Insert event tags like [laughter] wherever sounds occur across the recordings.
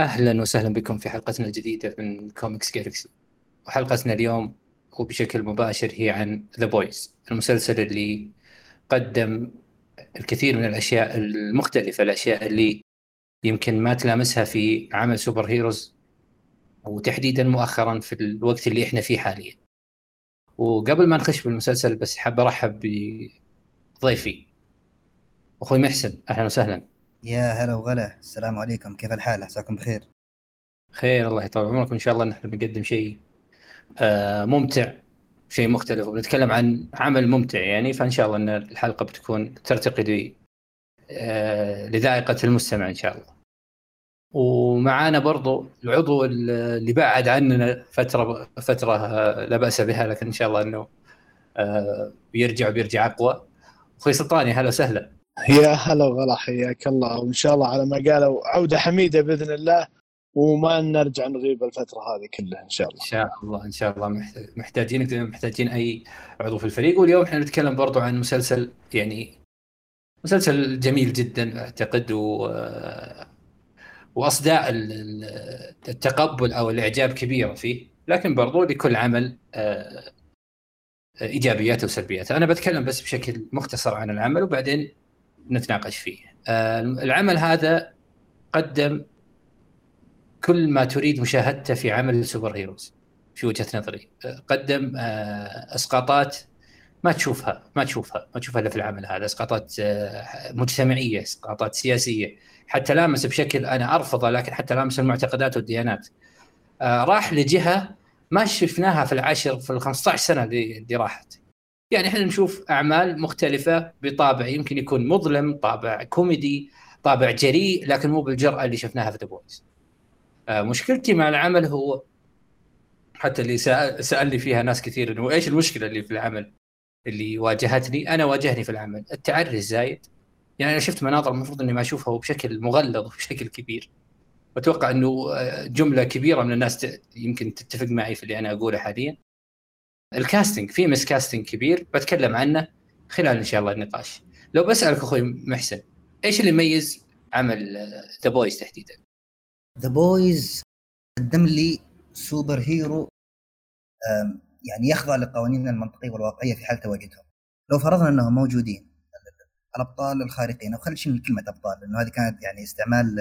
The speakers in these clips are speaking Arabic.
أهلا وسهلا بكم في حلقتنا الجديدة من comics galaxy وحلقتنا اليوم وبشكل مباشر هي عن The Boys المسلسل اللي قدم الكثير من الأشياء المختلفة الأشياء اللي يمكن ما تلامسها في عمل superheroes وتحديدا مؤخرا في الوقت اللي إحنا فيه حاليا. وقبل ما نخش بالمسلسل بس حاب أرحب بضيفي أخوي محسن. أهلا وسهلا. يا هلا وغلا. السلام عليكم. كيف الحال؟ عساكم بخير؟ خير الله يطول عمرك وإن شاء الله نحن بنقدم شيء آه، ممتع شيء مختلف. وبنتكلم عن عمل ممتع يعني فإن شاء الله إن الحلقة بتكون ترتقي آه، لذائقة المستمع إن شاء الله. ومعانا برضو العضو اللي بعد عننا فترة فترة آه، لا بأس بها لكن إن شاء الله إنه بيرجع وبيرجع أقوى. أخوي سلطاني هلا وسهلا. يا هلا وغلا حياك الله. وإن شاء الله على ما قالوا عودة حميدة بإذن الله وما نرجع نغيب الفترة هذه كلها إن شاء الله. إن شاء الله إن شاء الله. محتاجينك محتاجين أي عضو في الفريق. واليوم إحنا نتكلم برضو عن مسلسل يعني مسلسل جميل جدا أعتقد و وأصداء التقبل أو الإعجاب كبيره فيه. لكن برضو لكل عمل آه، ايجابياته وسلبياته أنا بتكلم بس بشكل مختصر عن العمل وبعدين نتناقش فيه. آه، العمل هذا قدم كل ما تريد مشاهدته في عمل السوبر هيروز في وجهة نظري. آه، قدم آه، اسقاطات ما تشوفها ما تشوفها ما تشوفها إلا في العمل هذا. اسقاطات مجتمعية اسقاطات سياسية. حتى لامس بشكل أنا أرفضه لكن حتى لامس المعتقدات والديانات. راح لجهة ما شفناها في العشر في ال 15 سنة اللي راحت. يعني إحنا نشوف أعمال مختلفة بطابع يمكن يكون مظلم طابع كوميدي طابع جريء لكن مو بالجرأة اللي شفناها في The Boys آه مشكلتي مع العمل هو حتى اللي سأل سألني فيها ناس كثير إنه إيش المشكلة اللي في العمل اللي واجهتني؟ أنا واجهني في العمل. التعري الزايد يعني أنا شفت مناظر المفروض إني ما أشوفها بشكل مغلظ وبشكل كبير. واتوقع إنه آه، جملة كبيرة من الناس يمكن تتفق معي في اللي أنا أقوله حاليا. ال casting في miscasting كبير بتكلم عنه خلال إن شاء الله النقاش. لو بسألك أخوي محسن إيش اللي يميز عمل The Boys تحديدا؟ The Boys قدم لي superhero يعني يخضع للقوانين المنطقية والواقعية في حال تواجدهم. لو فرضنا إنهم موجودين الأبطال الخارقين أو خلينا نشيل كلمة أبطال لأنه هذه كانت يعني استعمال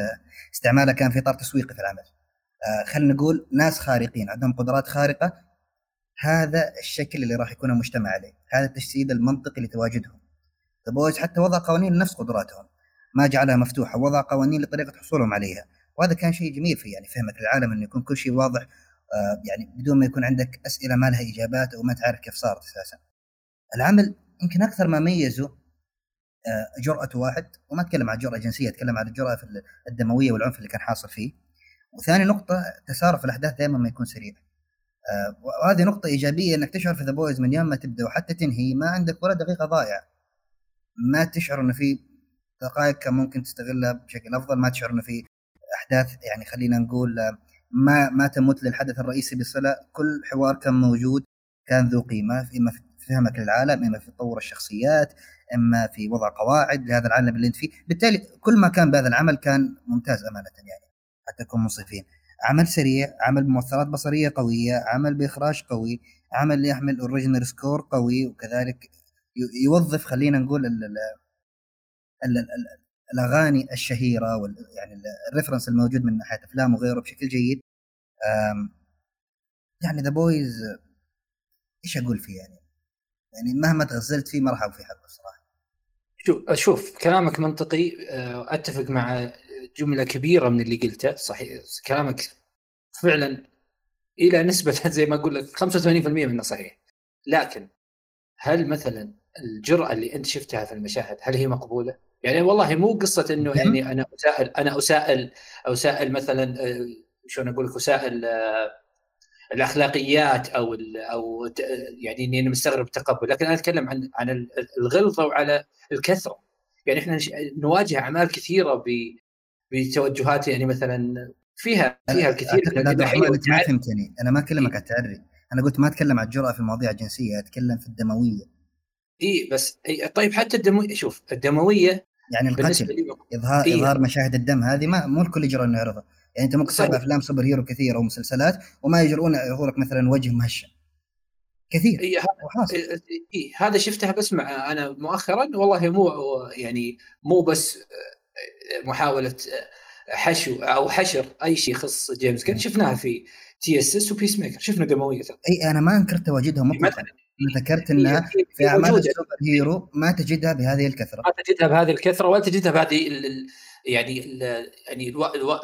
استعمالها كان في اطار تسويقي في العمل. آه، خلينا نقول ناس خارقين عندهم قدرات خارقة هذا الشكل اللي راح يكون المجتمع عليه. هذا التجسيد المنطقي لتواجدهم The Boys حتى وضع قوانين لنفس قدراتهم. ما جعلها مفتوحة وضع قوانين لطريقة حصولهم عليها. وهذا كان شيء جميل في يعني فهمك للعالم إنه يكون كل شيء واضح آه يعني بدون ما يكون عندك أسئلة ما لها إجابات أو ما تعرف كيف صارت أساسا. العمل يمكن أكثر ما ميزه آه جرأة واحد وما أتكلم عن جرأة جنسية أتكلم عن الجرأة في الدموية والعنف اللي كان حاصل فيه. وثاني نقطة تسارع الأحداث دائما ما يكون سريع. وهذه نقطة إيجابية إنك تشعر في The Boys من يوم ما تبدأ وحتى تنهي. ما عندك ولا دقيقة ضايعة ما تشعر إنه في دقائق كان ممكن تستغلها بشكل أفضل. ما تشعر إنه في أحداث يعني خلينا نقول آه، ما ما تمت للحدث الرئيسي بصلة كل حوار كان موجود كان ذو قيمة إما في فهمك للعالم إما في تطور الشخصيات إما في وضع قواعد لهذا العالم اللي أنت فيه. بالتالي كل ما كان بهذا العمل كان ممتاز أمانة يعني حتى نكون منصفين. عمل سريع عمل بمؤثرات بصرية قوية عمل بإخراج قوي عمل يحمل original score قوي وكذلك يوظف خلينا نقول ال ال ال ال الأغاني الشهيرة وال يعني ال reference الموجود من ناحية افلام وغيره بشكل جيد. يعني The Boys إيش أقول فيه يعني؟ يعني مهما تغزلت فيه ما راح أقول فيه حق بصراحه شوف شوف كلامك منطقي آه، أتفق مع جملة كبيرة من اللي قلته صحيح كلامك فعلا إلى نسبة [laughs] زي ما أقول لك 85% منه صحيح. لكن هل مثلا الجرأة اللي أنت شفتها في المشاهد هل هي مقبولة؟ يعني والله مو قصة إنه يعني أنا اسائل أنا اسائل اسائل مثلا آه، شلون أقول لك اسائل آه، الأخلاقيات أو أو يعني إني مستغرب التقبل. لكن أنا أتكلم عن عن الغلظة وعلى الكثرة. يعني إحنا نواجه أعمال كثيرة بتوجهات يعني مثلا فيها فيها الكثير من انت ما فهمتني. أنا ما اكلمك عن التعري أنا قلت ما أتكلم عن الجرأة في المواضيع الجنسية أتكلم في الدموية. إي بس إيه طيب حتى الدموية شوف الدموية يعني القتل اظهار إيه؟ إظهار مشاهد الدم هذه ما مو الكل يجرؤ إنه يعرضها يعني أنت ممكن تتابع أفلام superhero كثيره ومسلسلات وما يجرؤون لك مثلا وجه مهشم كثير. إيه هذا إيه هذا شفتها بس مع أنا مؤخرا والله مو يعني مو بس محاولة حشو أو حشر أي شيء يخص جيمس غان شفناها في TSS و Peacemaker شفنا دمويه إي أنا ما انكر تواجدهم. مطلقا ذكرت انها في أعمال ال superhero ما تجدها بهذه الكثرة. ما تجدها بهذه الكثرة ولا تجدها بهذه يعني ال يعني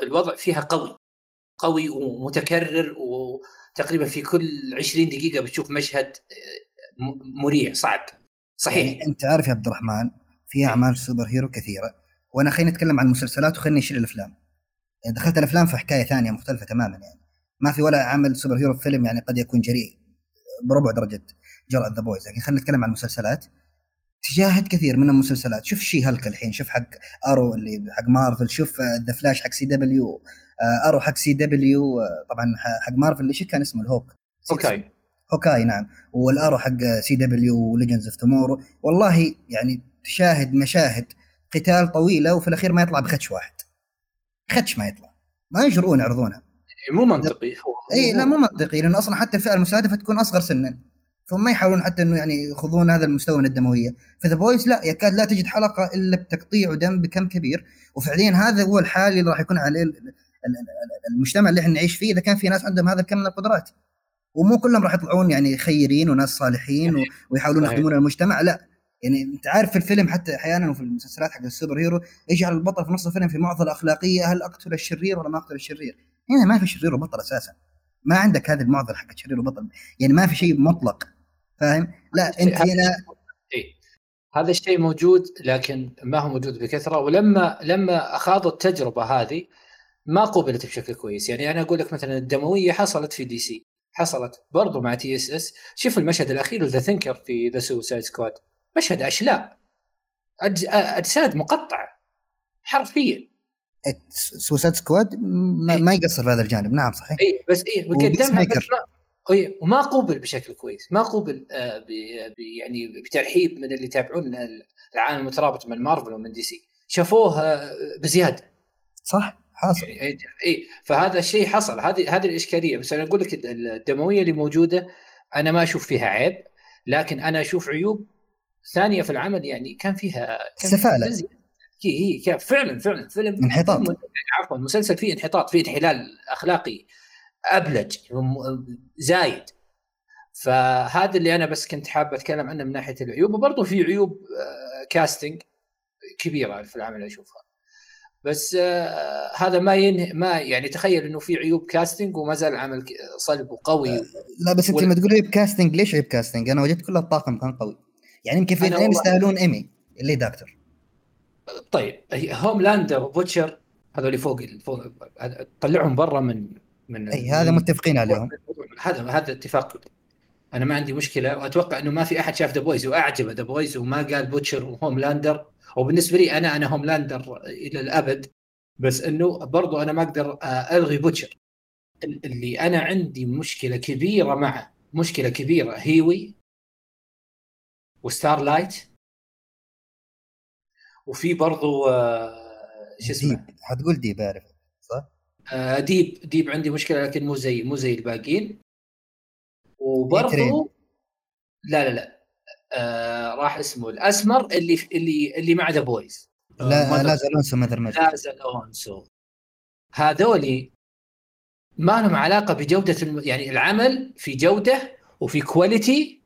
الوضع فيها قوي. قوي ومتكرر وتقريبا في كل 20 دقيقة بتشوف مشهد مريع صعب. صحيح. يعني أنت عارف يا عبد الرحمن في أعمال superhero كثيرة. وأنا خليني أتكلم عن المسلسلات وخليني أشيل الأفلام. يعني دخلت الأفلام في حكايه ثانية مختلفة تماما يعني. ما في ولا عمل superhero في فيلم يعني قد يكون جريء بربع درجة جرأة The Boys لكن خلينا نتكلم عن المسلسلات. تشاهد كثير من المسلسلات. شوف She-Hulk الحين. شوف حق Arrow اللي حق مارفل شوف The Flash حق CW Arrow حق CW طبعا حق مارفل اللي كان اسمه؟ ال Hawk Hawkeye Hawkeye نعم. وال Arrow حق CW و Legends of Tomorrow والله يعني تشاهد مشاهد قتال طويلة وفي الأخير ما يطلع بخدش واحد. خدش ما يطلع. ما يجرؤون يعرضونه. مو منطقي. اي لا مو منطقي. لأنه أصلا حتى الفئة المستهدفة تكون أصغر سنا. فما يحاولون حتى إنه يعني يخوضون هذا المستوى من الدموية. ف The Boys لا يكاد لا تجد حلقة إلا بتقطيع ودم بكم كبير. وفعليا هذا هو الحال اللي راح يكون عليه المجتمع اللي إحنا نعيش فيه. إذا كان في ناس عندهم هذا الكم من القدرات. ومو كلهم راح يطلعون يعني خيرين وناس صالحين ويحاولون يخدمون المجتمع لا. يعني انت عارف في الفيلم حتى أحيانا وفي المسلسلات حق ال superhero يجعل البطل في نص الفيلم في معضلة أخلاقية هل أقتل الشرير ولا ما أقتل الشرير؟ هنا ما في شرير وبطل أساسا. ما عندك هذه المعضلة حق شرير وبطل. يعني ما في شيء مطلق. فاهم؟ لا أنت هنا إيه؟ هذا الشيء موجود لكن ما هو موجود بكثرة. ولما لما اخاضوا التجربة هذه ما قبلت بشكل كويس. يعني أنا أقول لك مثلا الدموية حصلت في DC. حصلت برضو مع TSS. شوف المشهد الأخير The Thinker في The Suicide Squad مشهد أشلاء. أجساد مقطعه حرفيا. Suicide Squad ما, ما يقصر في هذا الجانب. نعم صحيح. اي بس اي وقدمها اي وما قوبل بشكل كويس. ما قوبل آه يعني بترحيب من اللي يتابعون العالم المترابط من مارفل ومن DC. شافوه بزيادة. صح حاصل. يعني أي فهذا الشيء حصل. هذه هذه الإشكالية. بس أنا أقول لك الدموية اللي موجودة أنا ما أشوف فيها عيب لكن أنا أشوف عيوب ثانية في العمل يعني كان فيها سفاله هي هي فعلا فعلا. فيلم انحطاط. عفوا. مسلسل فيه انحطاط فيه انحلال أخلاقي. أبلج زايد. فهذا اللي أنا بس كنت حاب أتكلم عنه من ناحية العيوب. وبرضه في عيوب كاستنج آه، كبيرة في العمل أشوفها. بس آه هذا ما ينهي ما يعني تخيل إنه في عيوب كاستنج وما زال العمل صلب وقوي. آه لا بس أنت لما تقول عيوب casting ليش عيب casting؟ أنا وجدت كل الطاقم كان قوي. يعني يمكن في اثنين يستاهلون إيمي اللي دكتور طيب هوم لاندر وبوتشر هذول فوق فوق طلعهم برا من من إي هذا متفقين عليهم. هذا هذا اتفاق. أنا ما عندي مشكلة وأتوقع إنه ما في أحد شاف The Boys وأعجبه The Boys وما قال بوتشر وهوم لاندر وبالنسبة لي أنا أنا هوم لاندر إلى الأبد بس إنه برضو أنا ما أقدر ألغي بوتشر اللي أنا عندي مشكلة كبيرة معه مشكلة كبيرة هيوي وستار لايت وفي برضو آه، شو اسمه؟ حتقول ديب أعرف. صح؟ آه ديب. ديب عندي مشكلة لكن مو زي مو زي الباقيين. وبرضو لا لا لا. آه راح اسمه الأسمر اللي اللي اللي مع The Boys آه لا لا الـ also Mother لا also هذولي ما لهم علاقة بجودة الم... يعني العمل في جودة وفي quality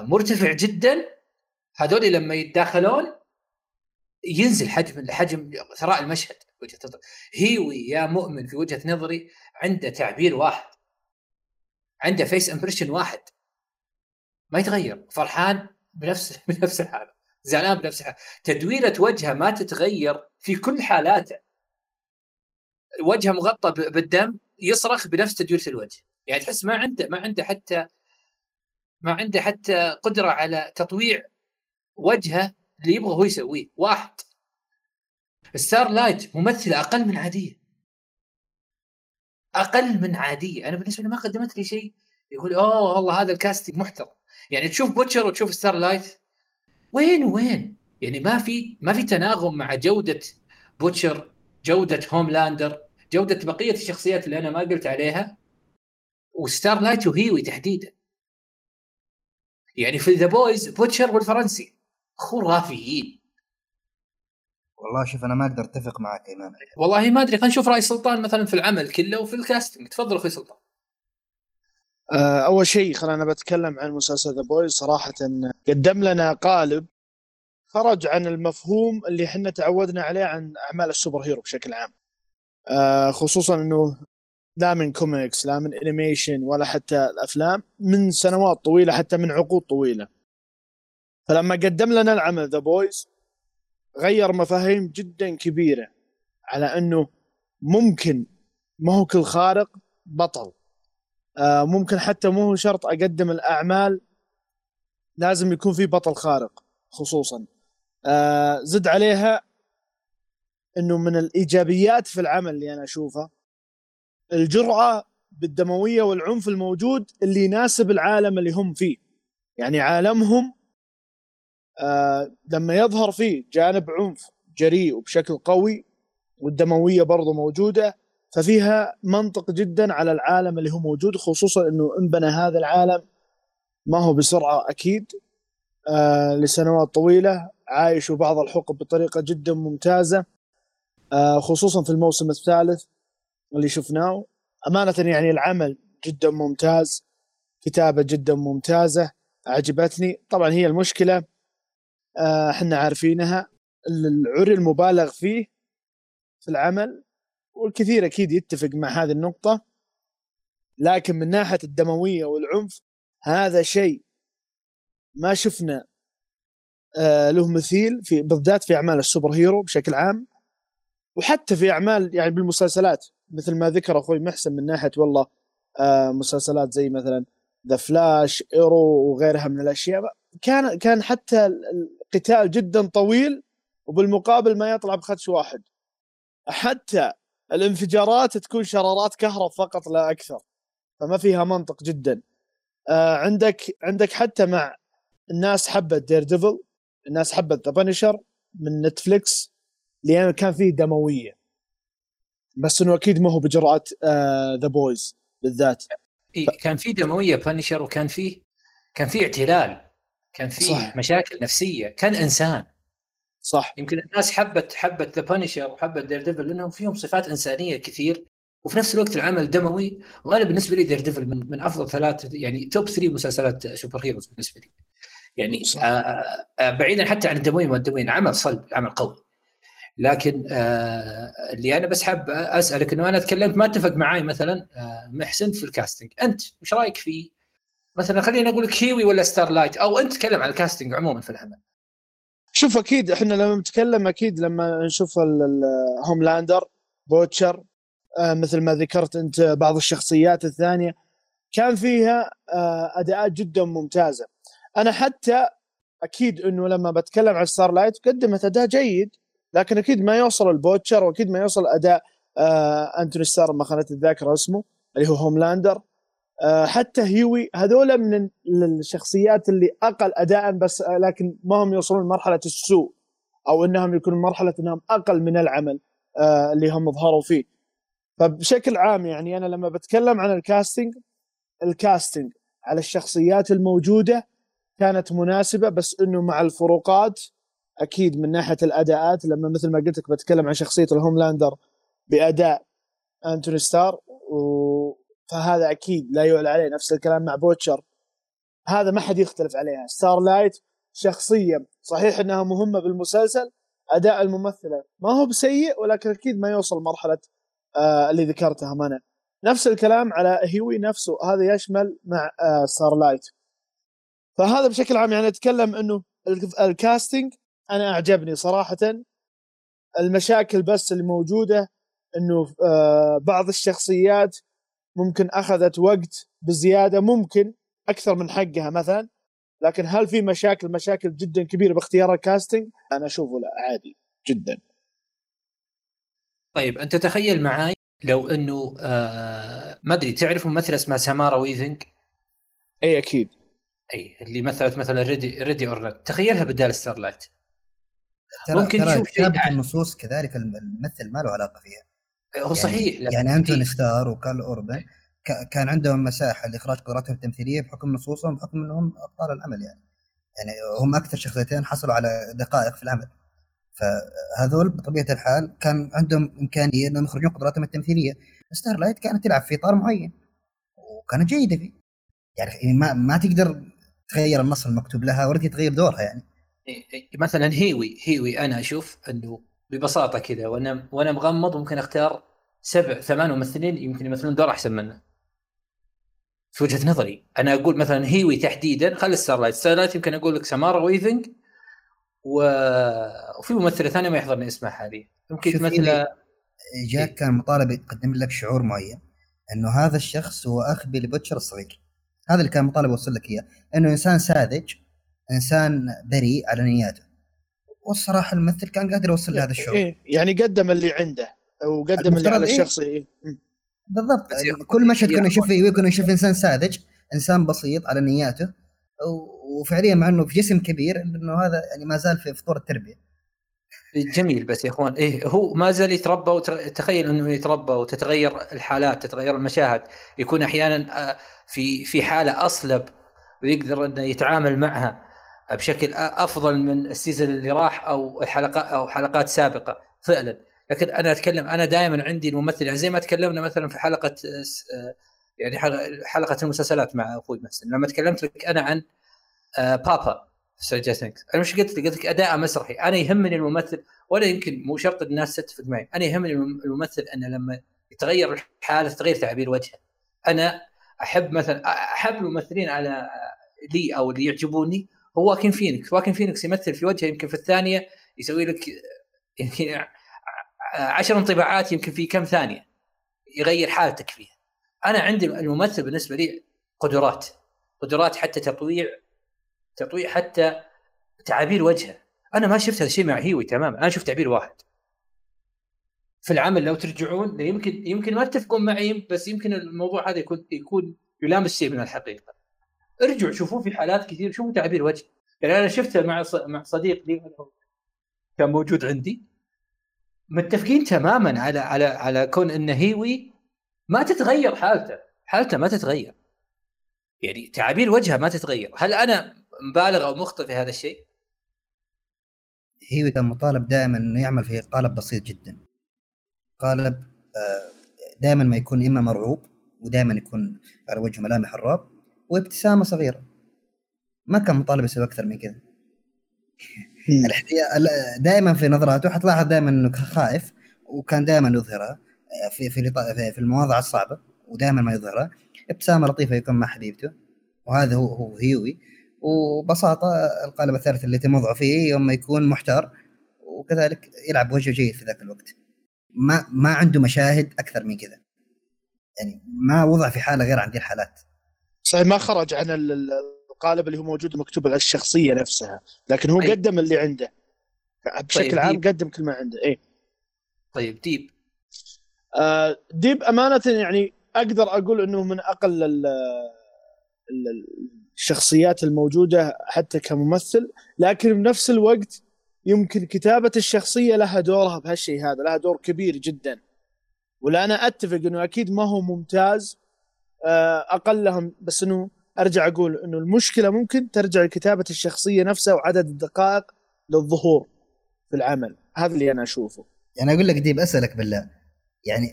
مرتفع جدا. هذول لما يتداخلون ينزل حجم حجم ثراء المشهد وجهة نظري هيوي يا مؤمن في وجهة نظري عنده تعبير واحد عنده face expression واحد. ما يتغير فرحان بنفس [laughs] بنفس الحالة زعلان بنفس الحالة. تدويرة وجهه ما تتغير في كل حالاته. وجهه مغطى بالدم يصرخ بنفس تدويرة الوجه. يعني تحس ما عنده ما عنده حتى ما عنده حتى قدرة على تطويع وجهه اللي يبغى هو يسويه. واحد. ستار لايت ممثله أقل من عادية. أقل من عادية. أنا بالنسبة لي ما قدمت لي شيء يقول أوه والله هذا ال casting محترم. يعني تشوف بوتشر وتشوف ستار لايت وين وين؟ يعني ما في ما في تناغم مع جودة بوتشر جودة هوملاندر جودة بقية الشخصيات اللي أنا ما قلت عليها. وستار لايت وهيوي تحديدا. يعني في The Boys بوتشر والفرنسي. خرافيين. والله شوف أنا ما أقدر أتفق معك ايمان والله ما أدري خلينا نشوف رأي سلطان مثلا في العمل كله وفي ال casting. تفضل أخوي سلطان. آه، أول شيء خلينا بتكلم عن مسلسل The Boys صراحة. قدم لنا قالب خرج عن المفهوم اللي إحنا تعودنا عليه عن أعمال ال superhero بشكل عام. آه، خصوصا إنه لا من كوميكس لا من animation ولا حتى الأفلام من سنوات طويلة حتى من عقود طويلة. فلما قدم لنا العمل The Boys غير مفاهيم جدا كبيرة على أنه ممكن ما هو كل خارق بطل. آه ممكن حتى مو هو شرط أقدم الأعمال لازم يكون في بطل خارق خصوصا. آه زد عليها إنه من الإيجابيات في العمل اللي أنا اشوفها الجرأة بالدموية والعنف الموجود اللي يناسب العالم اللي هم فيه. يعني عالمهم آه لما يظهر فيه جانب عنف جريء وبشكل قوي والدموية برضو موجودة ففيها منطق جدا على العالم اللي هو موجود خصوصا إنه انبنى هذا العالم ما هو بسرعة أكيد آه لسنوات طويلة عايشوا بعض الحقب بطريقة جدا ممتازة آه خصوصا في الموسم الثالث. اللي شفناه. أمانة يعني العمل جدا ممتاز كتابة جدا ممتازة عجبتني طبعا هي المشكلة آه، إحنا عارفينها العري المبالغ فيه في العمل والكثير أكيد يتفق مع هذه النقطة. لكن من ناحية الدموية والعنف هذا شيء ما شفنا آه له مثيل في بالذات في أعمال السوبر هيرو بشكل عام وحتى في أعمال يعني بالمسلسلات. مثل ما ذكر أخوي محسن من ناحية والله آه مسلسلات زي مثلا The Flash Arrow وغيرها من الأشياء. كان كان حتى القتال جدا طويل وبالمقابل ما يطلع بخدش واحد. حتى الانفجارات تكون شرارات كهرب فقط لا أكثر فما فيها منطق جدا. آه عندك عندك حتى مع الناس حبت Daredevil الناس حبت The Punisher من نتفليكس لأن كان فيه دموية. بس إنه أكيد ما هو بجرأة The Boys بالذات. إيه كان في دموية Punisher وكان في كان في اعتلال كان في. مشاكل نفسية. كان إنسان. صح. يمكن الناس حبت حبت The Punisher وحبت Daredevil لأنهم فيهم صفات إنسانية كثير. وفي نفس الوقت العمل دموي وأنا بالنسبة لي Daredevil من, من أفضل ثلاث يعني top three مسلسلات superheroes بالنسبة لي. يعني آه آه بعيدا حتى عن الدمويه ما الدمويه عمل صلب عمل قوي. لكن آه اللي أنا بس حاب أسألك إنه أنا تكلمت ما اتفق معاي مثلا آه محسن في ال casting أنت وش رأيك في مثلا خلينا أقول لك هيوي ولا ستار لايت؟ أو أنت تكلم عن ال casting عموما في العمل. شوف أكيد إحنا لما نتكلم أكيد لما نشوف الهوملاندر بوتشر آه مثل ما ذكرت أنت بعض الشخصيات الثانية كان فيها أداءات جدا ممتازة. أنا حتى أكيد إنه لما بتكلم عن ستار لايت قدمت أداء جيد. لكن أكيد ما يوصل البوتشر وأكيد ما يوصل أداء آه أنتوني ستار ما خانت الذاكره اسمه اللي هو هوملاندر. آه حتى هيوي هذول من الشخصيات اللي أقل اداء بس آه لكن ما هم يوصلون لمرحلة السوء أو إنهم يكونوا مرحلة إنهم أقل من العمل آه اللي هم ظهروا فيه. فبشكل عام يعني أنا لما بتكلم عن ال casting ال casting على الشخصيات الموجودة كانت مناسبة بس إنه مع الفروقات أكيد من ناحية الأداءات لما مثل ما قلت لك بتكلم عن شخصية ال Homelander بأداء أنتوني ستار و... فهذا أكيد لا يعلى عليه نفس الكلام مع بوتشر هذا ما حد يختلف عليها Starlight شخصيه صحيح إنها مهمة بالمسلسل أداء الممثلة ما هو بسيء ولكن أكيد ما يوصل مرحلة آه اللي ذكرتها منى نفس الكلام على هيوي نفسه هذا يشمل مع آه Starlight فهذا بشكل عام يعني أتكلم إنه ال casting أنا أعجبني صراحة المشاكل بس اللي موجوده إنه آه، بعض الشخصيات ممكن أخذت وقت بزيادة ممكن أكثر من حقها مثلا لكن هل في مشاكل مشاكل جدا كبيرة باختيار ال casting؟ أنا أشوفه لا عادي جدا. طيب أنت تخيل معي لو إنه آه ما أدري تعرف ممثلة اسمها سمارا ويفنغ؟ اي أكيد. اي اللي مثلت مثلا Ready ready or تخيلها بدال Starlight. ترى ممكن ترى كتابة أعلى. النصوص كذلك الممثل ما له علاقة فيها. هو صحيح يعني, يعني انتوني ستار وكارل أوربن كان عندهم مساحة لإخراج قدراتهم التمثيلية بحكم نصوصهم بحكم إنهم أبطال العمل يعني. يعني هم أكثر شخصيتين حصلوا على دقائق في العمل. فهذول بطبيعة الحال كان عندهم إمكانية إنهم يخرجون قدراتهم التمثيلية. ستارلايت كانت تلعب في إطار معين وكانت جيدة فيه. يعني ما ما تقدر تغير النص المكتوب لها ولا تغير دورها يعني. مثلا هيوي هيوي أنا أشوف إنه ببساطة كذا وأنا وأنا مغمض ممكن أختار سبع ثمان ممثلين يمكن يمثلون دور أحسن منه. في وجهة نظري أنا أقول مثلا هيوي تحديدا خلي Starlight Starlight يمكن أقول لك سمارا ويفنغ و... وفي ممثلة ثانية ما يحضرني اسمها حاليا. يمكن تمثل هيوي- جاك كان مطالب يقدم لك شعور معين إنه هذا الشخص هو أخ بيلي بوتشر الصغير. هذا اللي كان مطالب يوصل لك إياه إنه إنسان ساذج إنسان بريء على نياته والصراحة الممثل كان قادر يوصل لهذا الشعور إيه يعني قدم اللي عنده وقدم اللي على إيه. الشخص إيه. بالضبط يا- كل مشهد كنا نشوف. فيه كنا نشوف إنسان ساذج إنسان بسيط على نياته وفعليا مع إنه في جسم كبير إنه هذا يعني ما زال في فطور التربية جميل بس يا إخوان إيه هو ما زال يتربى وتخيل إنه يتربى وتتغير الحالات تتغير المشاهد يكون أحيانا آه، في في حالة أصلب ويقدر إنه يتعامل معها بشكل أفضل من السيزون اللي راح أو الحلقات أو حلقات سابقة فعلا. لكن أنا أتكلم أنا دائما عندي الممثل يعني زي ما تكلمنا مثلا في حلقة يعني حلقة المسلسلات مع أخوي محسن. لما تكلمت لك أنا عن بابا أنا مش قلت لك قلت لك أداء مسرحي. أنا يهمني الممثل ولا يمكن مو شرط الناس تتفق معي أنا يهمني الم- الممثل إنه لما يتغير الحالة تتغير تعبير وجهه. أنا أحب مثلا أحب الممثلين على لي أو اللي يعجبوني هو واكين فينيكس واكين فينيكس يمثل في وجهه يمكن في الثانية يسوي لك يمكن [laughs] عشر انطباعات يمكن في كم ثانية يغير حالتك فيها. أنا عندي الممثل بالنسبة لي قدرات قدرات حتى تطويع تطويع حتى تعابير وجهه. أنا ما شفت هذا الشيء مع هيوي تماما أنا شفت تعبير واحد. في العمل لو ترجعون يمكن يمكن ما تتفقون معي بس يمكن الموضوع هذا يكون يكون يلامس شيء من الحقيقة. ارجعوا شوفوه في حالات كثير شوفوا تعبير وجه يعني أنا شفته مع مع صديق لي كان موجود عندي. متفقين تماما على على على كون إن هيوي ما تتغير حالته حالته ما تتغير. يعني تعابير وجهه ما تتغير. هل أنا مبالغ أو مخطئ في هذا الشيء؟ هيوي كان مطالب دائما إنه يعمل في قالب بسيط جدا. قالب دائما ما يكون إما مرعوب ودائما يكون على وجهه ملامح الرعب وابتسامة صغيرة. ما كان مطالب يسوي أكثر من كذا. دائما في نظراته حتلاحظ دائما إنه خائف وكان دائما يظهرها في في في- في المواضع الصعبة ودائما ما يظهرها ابتسامة لطيفة يكون مع حبيبته وهذا هو هو هيوي. وببساطة القالب الثالث اللي يتم وضعه فيه يوم ما يكون محتار وكذلك يلعب وجه جيد في ذاك الوقت. ما ما عنده مشاهد أكثر من كذا. يعني ما وضع في حالة غير عن ذي الحالات. ما خرج عن ال- ال- القالب اللي هو موجود مكتوب على الشخصية نفسها لكن هو أي. قدم اللي عنده. بشكل طيب، عام قدم كل ما عنده اي طيب ديب. آه، ديب أمانة يعني أقدر أقول إنه من أقل ال- ال- الشخصيات الموجودة حتى كممثل لكن بنفس الوقت يمكن كتابة الشخصية لها دورها بهالشيء هذا لها دور كبير جدا. ولا أنا أتفق إنه أكيد ما هو ممتاز أقلهم بس إنه أرجع أقول إنه المشكلة ممكن ترجع لكتابة الشخصية نفسها وعدد الدقائق للظهور في العمل. هذا اللي أنا أشوفه. يعني أقول لك ديب أسألك بالله. يعني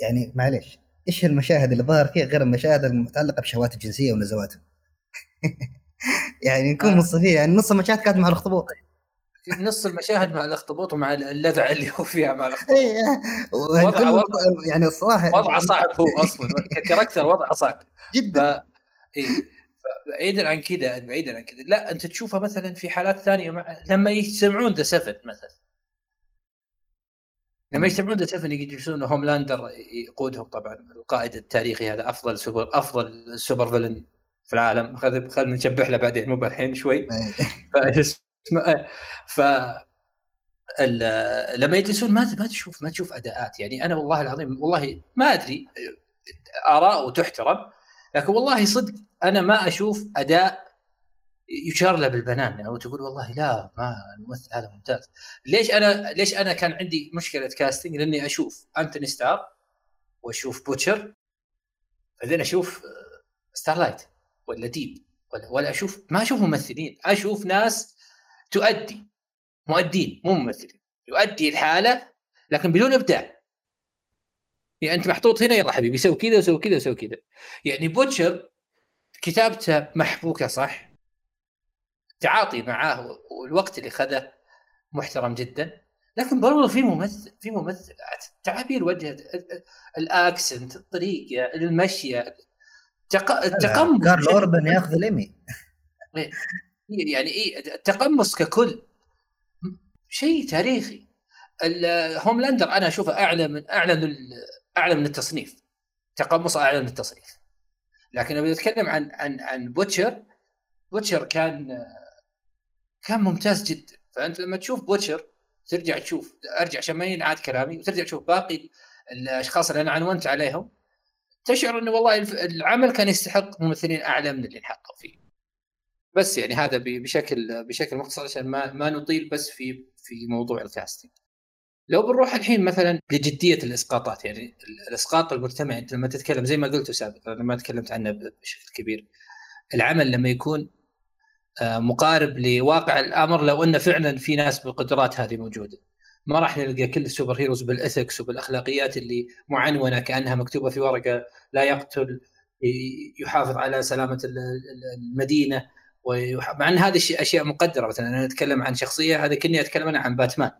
يعني معليش إيش المشاهد اللي ظهر فيها غير المشاهد المتعلقة بشهوات الجنسية ونزواته؟ [laughs] يعني نكون آه. منصفين يعني نص المشاهد كانت مع الأخطبوط. في نص المشاهد مع الاخطبوط ومع اللذعه اللي هو فيها مع الاخطبوط. إيه، وضع- كل- وضع- يعني الصراحه وضعه صعب هو أصلا. ككاركتر وضعه صعب. جدا. ف إيه. بعيدا عن كذا بعيدا عن كذا لا أنت تشوفها مثلا في حالات ثانية مع... لما يجتمعون ذا 7 مثلا. لما يجتمعون ذا 7 يجلسون Homelander يقودهم. طبعا القائد التاريخي هذا أفضل سوبر أفضل super villain في العالم. خل- خلينا نشطح له بعدين مو بالحين شوي. إيه. ف ف لما يجلسون ما ما تشوف ما تشوف أداءات. يعني أنا والله العظيم والله ما أدري آراء وتحترم لكن والله صدق أنا ما أشوف أداء يشار له بالبنان. أو تقول والله لا ما الممثل هذا ممتاز. ليش أنا ليش أنا كان عندي مشكلة casting لأني أشوف أنتوني ستار وأشوف بوتشر بعدين أشوف Starlight ولا ديب ولا ولا أشوف ما أشوف ممثلين أشوف ناس تؤدي مؤدين مو ممثلين يؤدي الحالة لكن بدون إبداع. يعني أنت محطوط هنا يلا حبيبي سوي كذا وسوي كذا وسوي كذا. يعني بوتشر كتابته محبوكة صح؟ التعاطي معاه والوقت اللي خذه محترم جدا. لكن برضو في ممثل في ممثل تعابير وجه الأكسنت الطريقة المشيه التقمص كارل أوربن ياخذ الإيمي. يعني إيه التقمص ككل. شيء تاريخي. هوملاندر أنا أشوفه أعلى من أعلى من أعلى من التصنيف. تقمص أعلى من التصنيف. لكن لما نتكلم عن عن عن بوتشر بوتشر كان كان ممتاز جدا. فأنت لما تشوف بوتشر ترجع تشوف أرجع عشان ما ينعاد كلامي وترجع تشوف باقي الأشخاص اللي أنا عنونت عليهم تشعر إنه والله العمل كان يستحق ممثلين أعلى من اللي انحطوا فيه. بس يعني هذا بشكل بشكل مختصر عشان ما ما نطيل بس في في موضوع ال casting. لو بنروح الحين مثلا لجدية الإسقاطات يعني الإسقاط المجتمعي أنت لما تتكلم زي ما قلت سابقا لما تكلمت عنه بشكل كبير. العمل لما يكون آه، مقارب لواقع الأمر لو أن فعلا في ناس بالقدرات هذه موجودة. ما راح نلقى كل السوبر هيروز بالإثكس وبالأخلاقيات اللي معنونه كأنها مكتوبة في ورقة لا يقتل يحافظ على سلامة المدينة. مع إن هذه أشياء مقدرة مثلا أنا أتكلم عن شخصية هذا كني أتكلم أنا عن باتمان.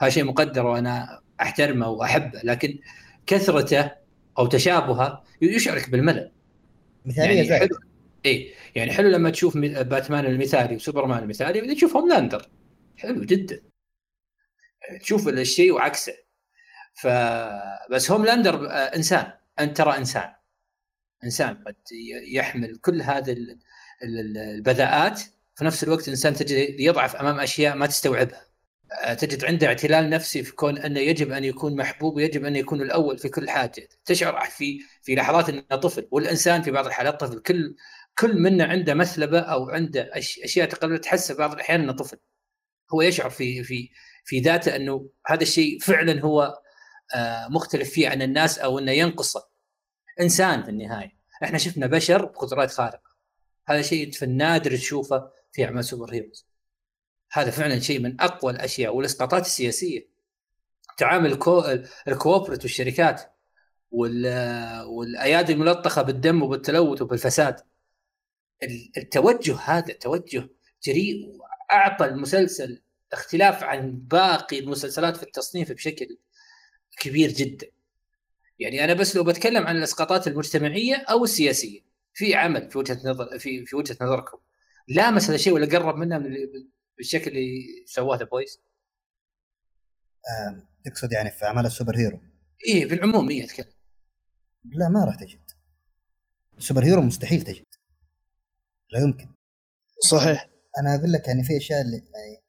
هذا شيء مقدر وأنا أحترمه وأحبه لكن كثرته أو تشابهه يشعرك بالملل. مثالية يعني حلو إي يعني حلو لما تشوف باتمان المثالي وسوبرمان المثالي بعدين تشوف Homelander حلو جدا. تشوف الشيء وعكسه. ف بس Homelander آه، إنسان. أنت ترى إنسان. إنسان قد يحمل كل هذه البذاءات في نفس الوقت إنسان تجد يضعف أمام أشياء ما تستوعبها. آه، تجد عنده اعتلال نفسي في كون أنه يجب أن يكون محبوب ويجب أن يكون الأول في كل حاجة. تشعر في في لحظات إنه طفل والإنسان في بعض الحالات طفل. كل كل منا عنده مثلبة أو عنده أشياء تقدر تحس بعض الأحيان إنه طفل. هو يشعر في في في ذاته إنه هذا الشيء فعلا هو آه، مختلف فيه عن الناس أو إنه ينقصه. إنسان في النهاية. إحنا شفنا بشر بقدرات خارقة. هذا شيء في النادر تشوفه في أعمال سوبر هيروز هذا فعلا شيء من أقوى الأشياء والإسقاطات السياسية. تعامل الكو... الكوبريت والشركات وال... والأيادي الملطخة بالدم وبالتلوث وبالفساد. التوجه هذا توجه جريء وأعطى المسلسل اختلاف عن باقي المسلسلات في التصنيف بشكل كبير جدا. يعني أنا بس لو بتكلم عن الإسقاطات المجتمعية أو السياسية في عمل في وجهة نظر في في وجهة نظركم. لامس هذا الشيء ولا قرب منه من بالشكل اللي سواه The Boys؟ تقصد يعني في أعمال ال superhero؟ إيه بالعموم إيه أتكلم. لا ما راح تجد. ال superhero مستحيل تجد. لا يمكن. صحيح. أنا أقول لك يعني في أشياء اللي يعني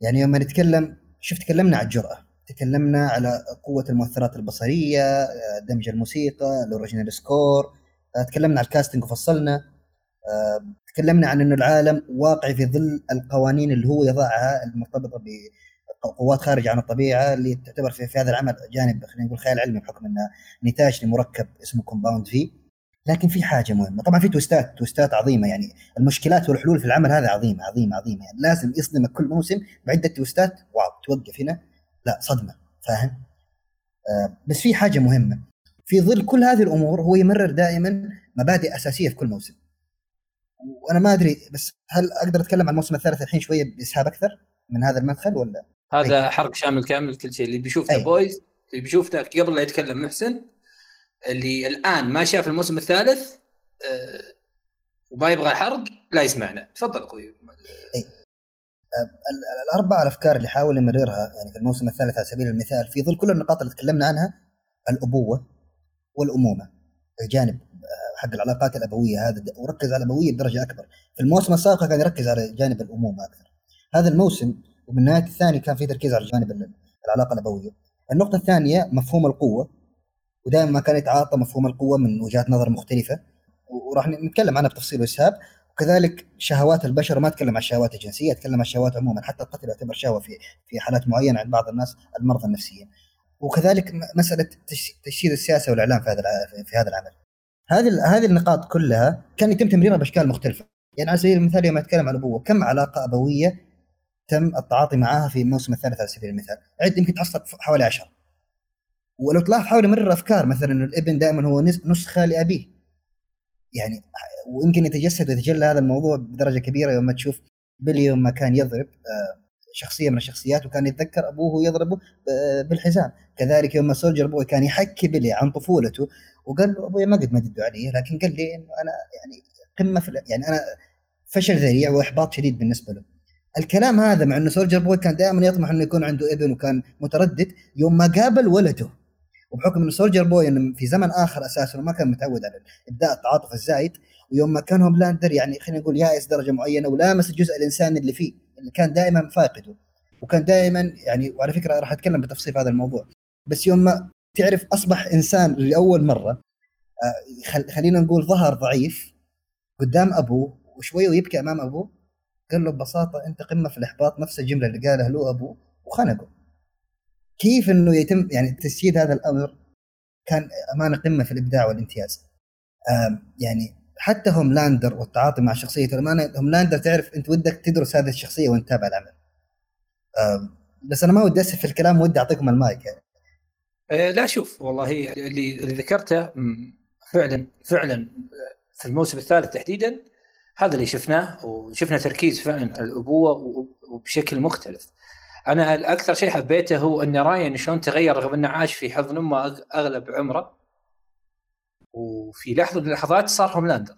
يعني يوم نتكلم شوف تكلمنا عن الجرأة. تكلمنا على قوة المؤثرات البصرية دمج الموسيقى ال original score تكلمنا عن ال casting وفصلنا. تكلمنا عن إنه العالم واقعي في ظل القوانين اللي هو يضعها المرتبطة بقوات خارجة عن الطبيعة اللي تعتبر في, في هذا العمل جانب خلينا نقول خيال علمي بحكم إنه نتاج لمركب اسمه Compound V لكن في حاجة مهمة. طبعا في twistات twistات عظيمة. يعني المشكلات والحلول في العمل هذا عظيمة عظيمة عظيمة يعني لازم يصدمك كل موسم بعدة twists و wow توقف هنا. لا صدمة. فاهم؟ آه بس في حاجة مهمة. في ظل كل هذه الأمور هو يمرر دائما مبادئ أساسية في كل موسم. وأنا ما أدري بس هل أقدر أتكلم عن الموسم الثالث الحين شوية باسهاب أكثر من هذا المدخل ولا؟ هذا حرق شامل كامل كل شيء. اللي بيشوف The Boys اللي بيشوف قبل لا يتكلم محسن اللي الآن ما شاف الموسم الثالث أه وما يبغى حرق لا يسمعنا. تفضل أخوي. أي. الأربع الأفكار اللي حاول يمررها يعني في الموسم الثالث على سبيل المثال في ظل كل النقاط اللي تكلمنا عنها الأبوة. والأمومة. الجانب حق العلاقات الأبوية هذا وركز على الأبوية بدرجة أكبر. في الموسم السابق كان يركز على جانب الأمومة أكثر. هذا الموسم ومن نهايه الثاني كان في تركيز على جانب العلاقة الأبوية. النقطة الثانية مفهوم القوة ودائما ما كان يتعاطى مفهوم القوة من وجهات نظر مختلفة. وراح نتكلم عنها بتفصيل وإسهاب. وكذلك شهوات البشر ما أتكلم عن الشهوات الجنسية أتكلم عن الشهوات عموما. حتى القتل يعتبر شهوة في في حالات معينة عند بعض الناس المرضى النفسيين وكذلك مسألة تجسيد السياسة والإعلام في هذا في هذا العمل. هذه هذه النقاط كلها كان يتم تمريرها بأشكال مختلفة. يعني على سبيل المثال يوم أتكلم عن الأبوة كم علاقة أبوية تم التعاطي معها في الموسم الثالث على سبيل المثال؟ عد يمكن تحصل حوالي عشرة ولو تلاحظ حول مرر أفكار مثلا انه الابن دائما هو نسخة لأبيه. يعني ويمكن يتجسد ويتجلى هذا الموضوع بدرجة كبيرة يوم تشوف بيلي يوم ما كان يضرب. آه، شخصية من الشخصيات وكان يتذكر أبوه يضربه بالحزام. كذلك يوم سولجر بوي كان يحكي بيلي عن طفولته وقال له أبوي ما قد مددوا علي لكن قال لي إنه أنا يعني قمة في يعني أنا فشل ذريع وإحباط شديد بالنسبة له. الكلام هذا مع إنه سولجر بوي كان دائما يطمح إنه يكون عنده ابن وكان متردد يوم ما قابل ولده. وبحكم إنه سولجر بوي إنه في زمن آخر أساسا وما كان متعود على ابداء التعاطف الزايد ويوم ما كان هوملاندر يعني خلينا نقول يائس درجة معينة ولامس الجزء الإنساني اللي فيه. اللي كان دائما فاقده. وكان دائما يعني وعلى فكرة راح أتكلم بتفصيل في هذا الموضوع. بس يوم ما تعرف أصبح إنسان لأول مرة آه، خلينا نقول ظهر ضعيف قدام أبوه وشويه ويبكي أمام أبوه قال له ببساطة أنت قمة في الإحباط نفس الجملة اللي قالها له أبوه وخنقه كيف إنه يتم يعني تسييد هذا الأمر؟ كان أمانة قمة في الإبداع والامتياز يعني حتى هوملاندر والتعاطي مع شخصية الامانه هوملاندر تعرف أنت ودك تدرس هذه الشخصية وأنت تتابع العمل بس أنا ما ودي أسف في الكلام ودي أعطيكم المايك يعني. أه لا شوف والله اللي اللي ذكرته فعلا فعلا في الموسم الثالث تحديدا هذا اللي شفناه وشفنا تركيز فعلا الأبوة وبشكل مختلف. أنا أكثر شيء حبيته هو أن راين شلون تغير رغم إنه عاش في حضن أمه أغلب عمره وفي لحظة من اللحظات صار هوملاندر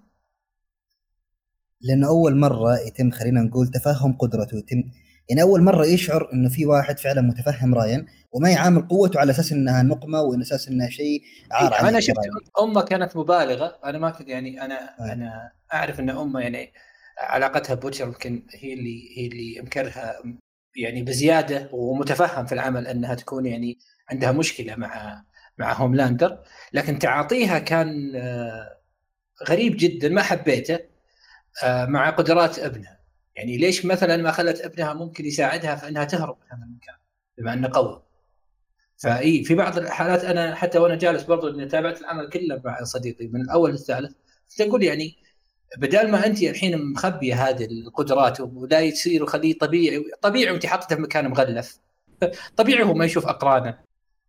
لأنه أول مرة يتم خلينا نقول تفهم قدرته. يتم يعني أول مرة يشعر إنه في واحد فعلا متفهم رايان وما يعامل قوته على أساس إنها نقمة وعلى أساس إنها شيء عار إيه أنا شفت أمه كانت مبالغة. أنا ما كنت يعني أنا آه. أنا أعرف إن أمه يعني علاقتها بوتشر يمكن هي اللي هي اللي يمكرها يعني بزيادة ومتفهم في العمل إنها تكون يعني عندها مشكلة مع مع هوملاندر لكن تعاطيها كان آه، غريب جدا ما حبيته آه، مع قدرات ابنها يعني ليش مثلا ما خلت ابنها ممكن يساعدها في إنها تهرب من هذا المكان بما إنه قوي؟ فإي في بعض الحالات أنا حتى وأنا جالس برضو إني تابعت العمل كله مع صديقي من الأول للثالث تقول يعني بدل ما أنت الحين مخبية هذه القدرات ولا يصير وخليه طبيعي طبيعي وانت حاطته في مكان مغلف طبيعي هو ما يشوف أقرانه.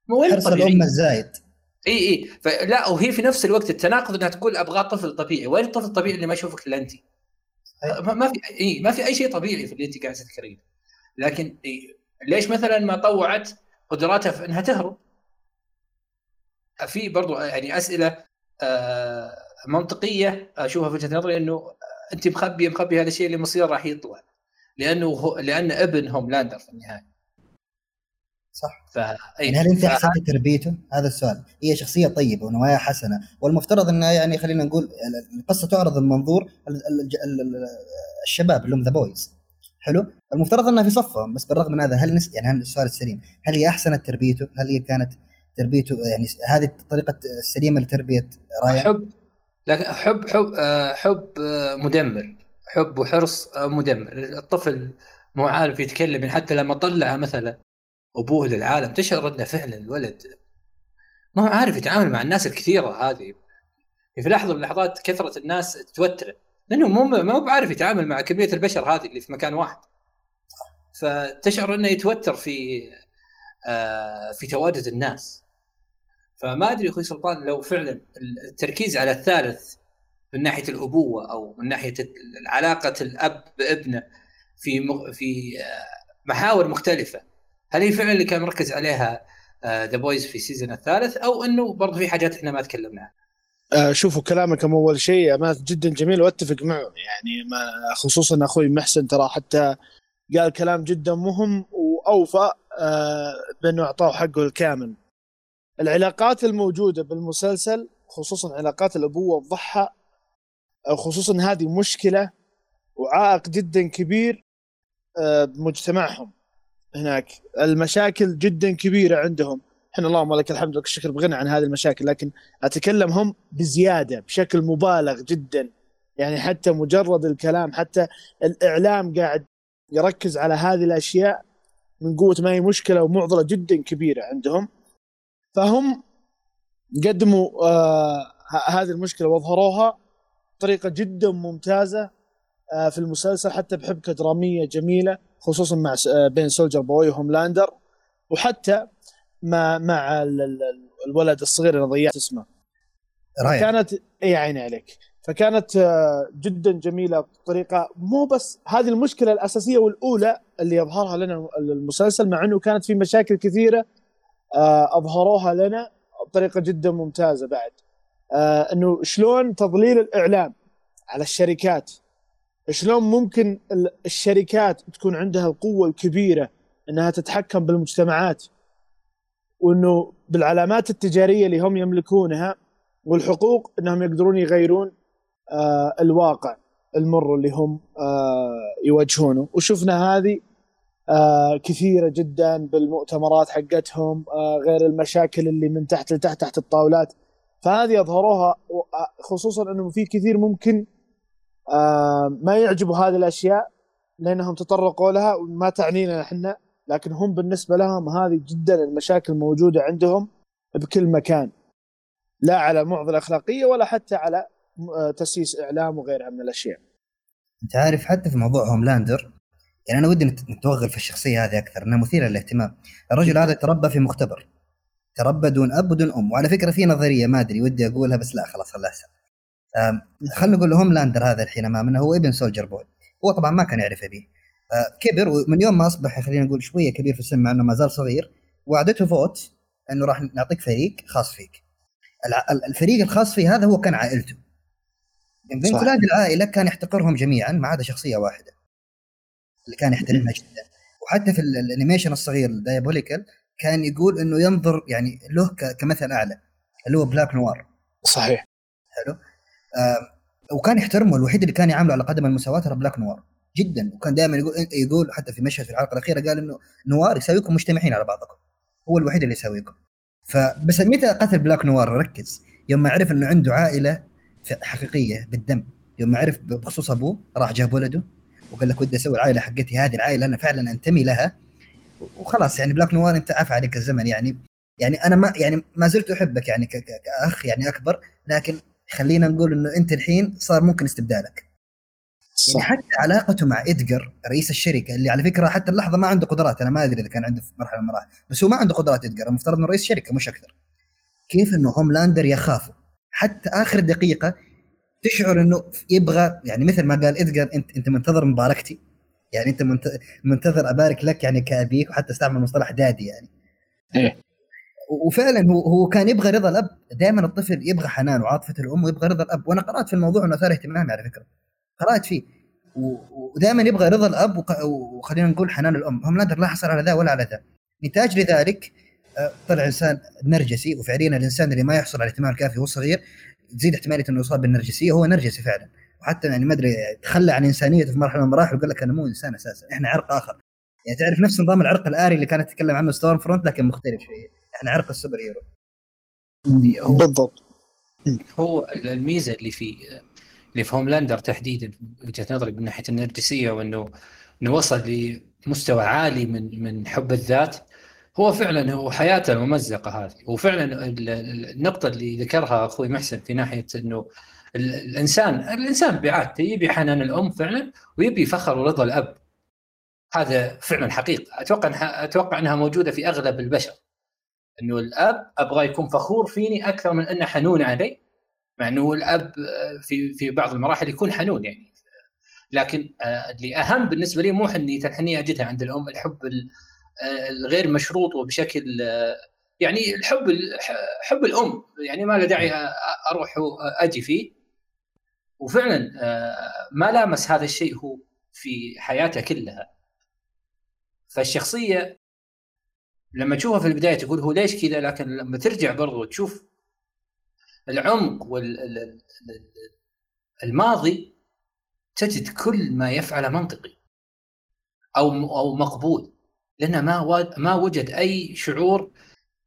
وين حرص الام الزايد. إي إي. فلا وهي في نفس الوقت التناقض إنها تقول أبغى طفل طبيعي. وين الطفل الطبيعي اللي ما يشوفك إلا انت؟ ما في إي ما في أي شيء طبيعي في اللي انت قاعد تذكرينه لكن إيه ليش مثلا ما طوعت قدراتها في إنها تهرب؟ في برضو يعني أسئلة آه منطقية أشوفها في وجهة نظري إنه انت مخبي مخبي هذا الشيء اللي مصير راح يطلع لأنه هو لأن ابن هوملاندر في النهاية. صح. ف... يعني هل أنت أحسنت ف... تربيته؟ هذا السؤال. هي شخصية طيبة ونوايا حسنة. والمفترض إنها يعني خلينا نقول القصة تعرض من منظور الشباب اللي هم The Boys حلو؟ المفترض إنها في صفهم بس بالرغم من هذا هل نس... يعني هل السؤال السليم هل هي أحسنت تربيته؟ هل هي كانت تربيته يعني هذه الطريقة السليمة لتربية رايان؟ حب لكن حب حب آه، حب آه، مدمر. حب وحرص آه، مدمر. الطفل مو عارف يتكلم يعني حتى لما طلع مثلا أبوه للعالم. تشعر إنه فعلا الولد. ما هو عارف يتعامل مع الناس الكثيرة هذه. في لحظة من اللحظات كثرة الناس توتره لأنه مو ما هو بعارف يتعامل مع كمية البشر هذه اللي في مكان واحد. فتشعر إنه يتوتر في آه في تواجد الناس. فما أدري أخوي سلطان لو فعلا التركيز على الثالث من ناحية الأبوة أو من ناحية علاقة الأب بابنه في في آه، محاور مختلفة. هل هي فعلا اللي كان مركز عليها The آه، Boys في ال season الثالث أو إنه برضه في حاجات إحنا ما تكلمنا عنها آه شوفوا كلامك أول شيء ما جدا جميل وأتفق معه. يعني ما خصوصا أخوي محسن ترى حتى قال كلام جدا مهم وأوفى آه بأنه أعطاه حقه الكامل. العلاقات الموجودة بالمسلسل خصوصا علاقات الأبوة والضحى خصوصا هذه مشكلة وعائق جدا كبير بمجتمعهم. هناك. المشاكل جدا كبيرة عندهم. إحنا اللهم لك الحمد لك الشكر بغنى عن هذه المشاكل لكن أتكلم هم بزيادة بشكل مبالغ جدا. يعني حتى مجرد الكلام حتى الإعلام قاعد يركز على هذه الأشياء من قوة ما هي مشكلة ومعضلة جدا كبيرة عندهم. فهم قدموا آه هذه المشكلة واظهروها بطريقة جدا ممتازة آه في المسلسل حتى بحبكة درامية جميلة. خصوصا مع آه بين سولجر بوي وهوملاندر وحتى مع مع الولد الصغير اللي ضيعت اسمه. رايح. كانت إي عيني عليك. فكانت آه، جدا جميلة بطريقة مو بس هذه المشكلة الأساسية والأولى اللي يظهرها لنا المسلسل مع إنه كانت في مشاكل كثيرة آه، أظهروها لنا بطريقة جدا ممتازة بعد. إنه شلون تضليل الإعلام على الشركات شلون ممكن الشركات تكون عندها القوة الكبيرة إنها تتحكم بالمجتمعات؟ وإنه بالعلامات التجارية اللي هم يملكونها والحقوق إنهم يقدرون يغيرون آه الواقع المر اللي هم آه يواجهونه. وشفنا هذه آه كثيرة جدا بالمؤتمرات حقتهم آه غير المشاكل اللي من تحت لتحت تحت الطاولات. فهذه أظهروها آه، خصوصا إنه في كثير ممكن ما يعجبوا هذه الأشياء لأنهم تطرقوا لها وما تعنينا إحنا لكن هم بالنسبة لهم هذه جدا المشاكل موجوده عندهم بكل مكان لا على معضلة أخلاقية ولا حتى على آه، تسييس إعلام وغيرها من الأشياء. أنت عارف حتى في موضوع هوملاندر يعني أنا ودي نتوغل في الشخصية هذه أكثر إنها مثيرة للاهتمام. الرجل هذا تربى في مختبر تربى دون أب ودون أم وعلى فكرة في نظرية ما أدري ودي أقولها بس لا خلاص خلاص خلينا نقول هوملاندر هذا الحين امامنا هو ابن سولجر بوي. هو طبعا ما كان يعرف ابيه آه، كبر ومن يوم ما أصبح خلينا نقول شوية كبير في السن مع إنه ما زال صغير وعدته Vought إنه راح نعطيك فريق خاص فيك. الفريق الخاص فيه هذا هو كان عائلته. من بين كل هذه العائلة كان يحتقرهم جميعا ما عدا شخصية واحدة. اللي كان يحترمها جدا. وحتى في ال animation الصغير Diabolical كان يقول إنه ينظر يعني له كمثل أعلى اللي هو بلاك نوار. صحيح. حلو؟ وكان يحترمه الوحيد اللي كان يعامله على قدم المساواة ترى بلاك نوار جدا. وكان دائما يقول يقول حتى في مشهد في الحلقة الأخيرة قال إنه نوار يساويكم مجتمعين على بعضكم هو الوحيد اللي يساويكم. فبس متى قتل بلاك نوار؟ ركز. يوم ما عرف إنه عنده عائلة حقيقية بالدم يوم ما عرف بخصوص أبوه راح جاب ولده وقال لك ودي أسوي العائلة حقتي هذه العائلة أنا فعلا أنتمي لها. وخلاص يعني بلاك نوار أنت عفى عليك الزمن يعني يعني أنا ما يعني ما زلت أحبك يعني كأخ يعني أكبر لكن خلينا نقول إنه أنت الحين صار ممكن استبدالك. صح. يعني حتى علاقته مع ادجر رئيس الشركة اللي على فكرة حتى اللحظة ما عنده قدرات أنا ما أدري إذا كان عنده في مرحلة من المراحل بس هو ما عنده قدرات ادجر المفترض إنه رئيس شركة مش أكثر. كيف إنه هوملاندر يخافه حتى آخر دقيقة تشعر إنه يبغى يعني مثل ما قال ادجر أنت أنت منتظر مباركتي؟ يعني أنت منتظر أبارك لك يعني كأبيك وحتى أستعمل مصطلح daddy يعني. إيه. وفعلا هو هو كان يبغى رضا الأب. دائما الطفل يبغى حنان وعاطفة الأم ويبغى رضا الأب. وأنا قرأت في الموضوع إنه أثار اهتمامي على فكرة. قرأت فيه. ودائما يبغى رضا الأب وخلينا نقول حنان الأم. هوملاندر لا حصل على ذا ولا على ذا. نتاج لذلك آه، طلع إنسان نرجسي وفعليا الإنسان اللي ما يحصل على الاهتمام الكافي وهو صغير تزيد احتمالية إنه يصاب بالنرجسية. هو نرجسي فعلا. وحتى يعني ما أدري تخلى عن إنسانيته في مرحلة من المراحل وقال لك أنا مو إنسان أساسا. إحنا عرق آخر. يعني تعرف نفس نظام العرق الآري اللي كانت تتكلم عنه ستورم فرونت لكن مختلف شوية. إحنا عرق ال superhero. بالضبط. هو الميزة اللي في اللي في هوملاندر تحديدا وجهة نظري من ناحية النرجسية وإنه إنه وصل لمستوى عالي من من حب الذات هو فعلا هو حياته الممزقة هذه. وفعلا النقطة اللي ذكرها أخوي محسن في ناحية إنه الإنسان الإنسان بعادته يبي حنان الأم فعلا ويبي فخر ورضا الأب. هذا فعلا حقيقة. أتوقع أتوقع إنها موجودة في أغلب البشر. إنه الأب أبغى يكون فخور فيني أكثر من أنه حنون علي مع إنه الأب في في بعض المراحل يكون حنون يعني. لكن آه، اللي أهم بالنسبة لي مو حنية الحنية أجدها عند الأم الحب آه، الغير مشروط وبشكل آه، يعني الحب حب الأم يعني ما له داعي أروح أجي فيه. وفعلا ما لامس هذا الشيء هو في حياته كلها. فالشخصية لما تشوفها في البداية تقول هو ليش كذا لكن لما ترجع برضو تشوف العمق والماضي تجد كل ما يفعله منطقي أو أو مقبول لأنه ما ما وجد أي شعور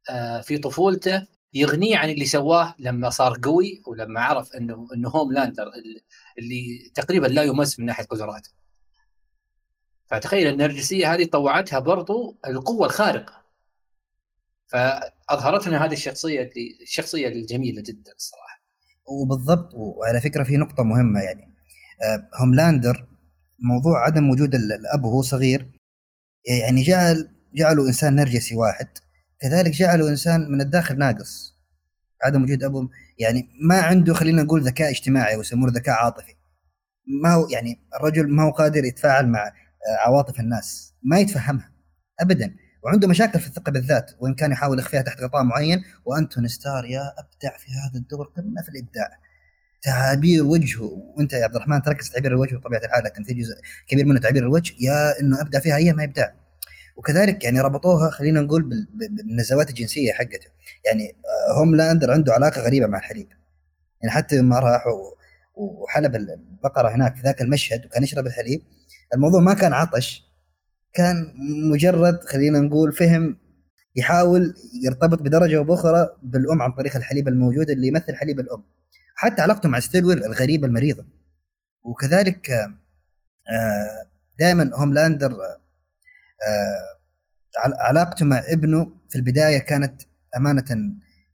آه، في طفولته يغنيه عن اللي سواه لما صار قوي ولما عرف إنه إنه هوم لاندر اللي تقريبا لا يمس من ناحية قدراته. فتخيل النرجسيه هذه طوعتها برضو القوة الخارقة. فاظهرت لنا هذه الشخصية اللي الشخصية الجميلة جدا الصراحه وبالضبط وعلى فكرة في نقطة مهمة يعني. آه، هوملاندر موضوع عدم وجود الأب وهو صغير يعني جعل جعله إنسان نرجسي واحد. كذلك جعله إنسان من الداخل ناقص عدم وجود أبو. يعني ما عنده خلينا نقول ذكاء اجتماعي ويسمونه ذكاء عاطفي. ما هو يعني الرجل ما هو قادر يتفاعل مع آه، عواطف الناس. ما يتفهمها ابدا. وعنده مشاكل في الثقة بالذات وإن كان يحاول يخفيها تحت غطاء معين. وأنتون ستار يا ابدع في هذا الدور قمه في الإبداع. تعابير وجهه وأنت يا عبد الرحمن تركز تعبير الوجه بطبيعه الحال لكن في جزء كبير منه تعبير الوجه يا إنه ابدع فيها هي ما ابداع وكذلك يعني ربطوها خلينا نقول بالنزوات الجنسية حقته. يعني هوملاندر عنده علاقة غريبة مع الحليب. يعني حتى لما راح وحلب البقرة هناك في ذاك المشهد وكان يشرب الحليب الموضوع ما كان عطش. كان مجرد خلينا نقول فهو يحاول يرتبط بدرجة أو بأخرى بالأم عن طريق الحليب الموجود اللي يمثل حليب الأم. حتى علاقته مع ستيلويل الغريبة المريضة. وكذلك آه، دائما هوملاندر آه، علاقته مع ابنه في البداية كانت أمانة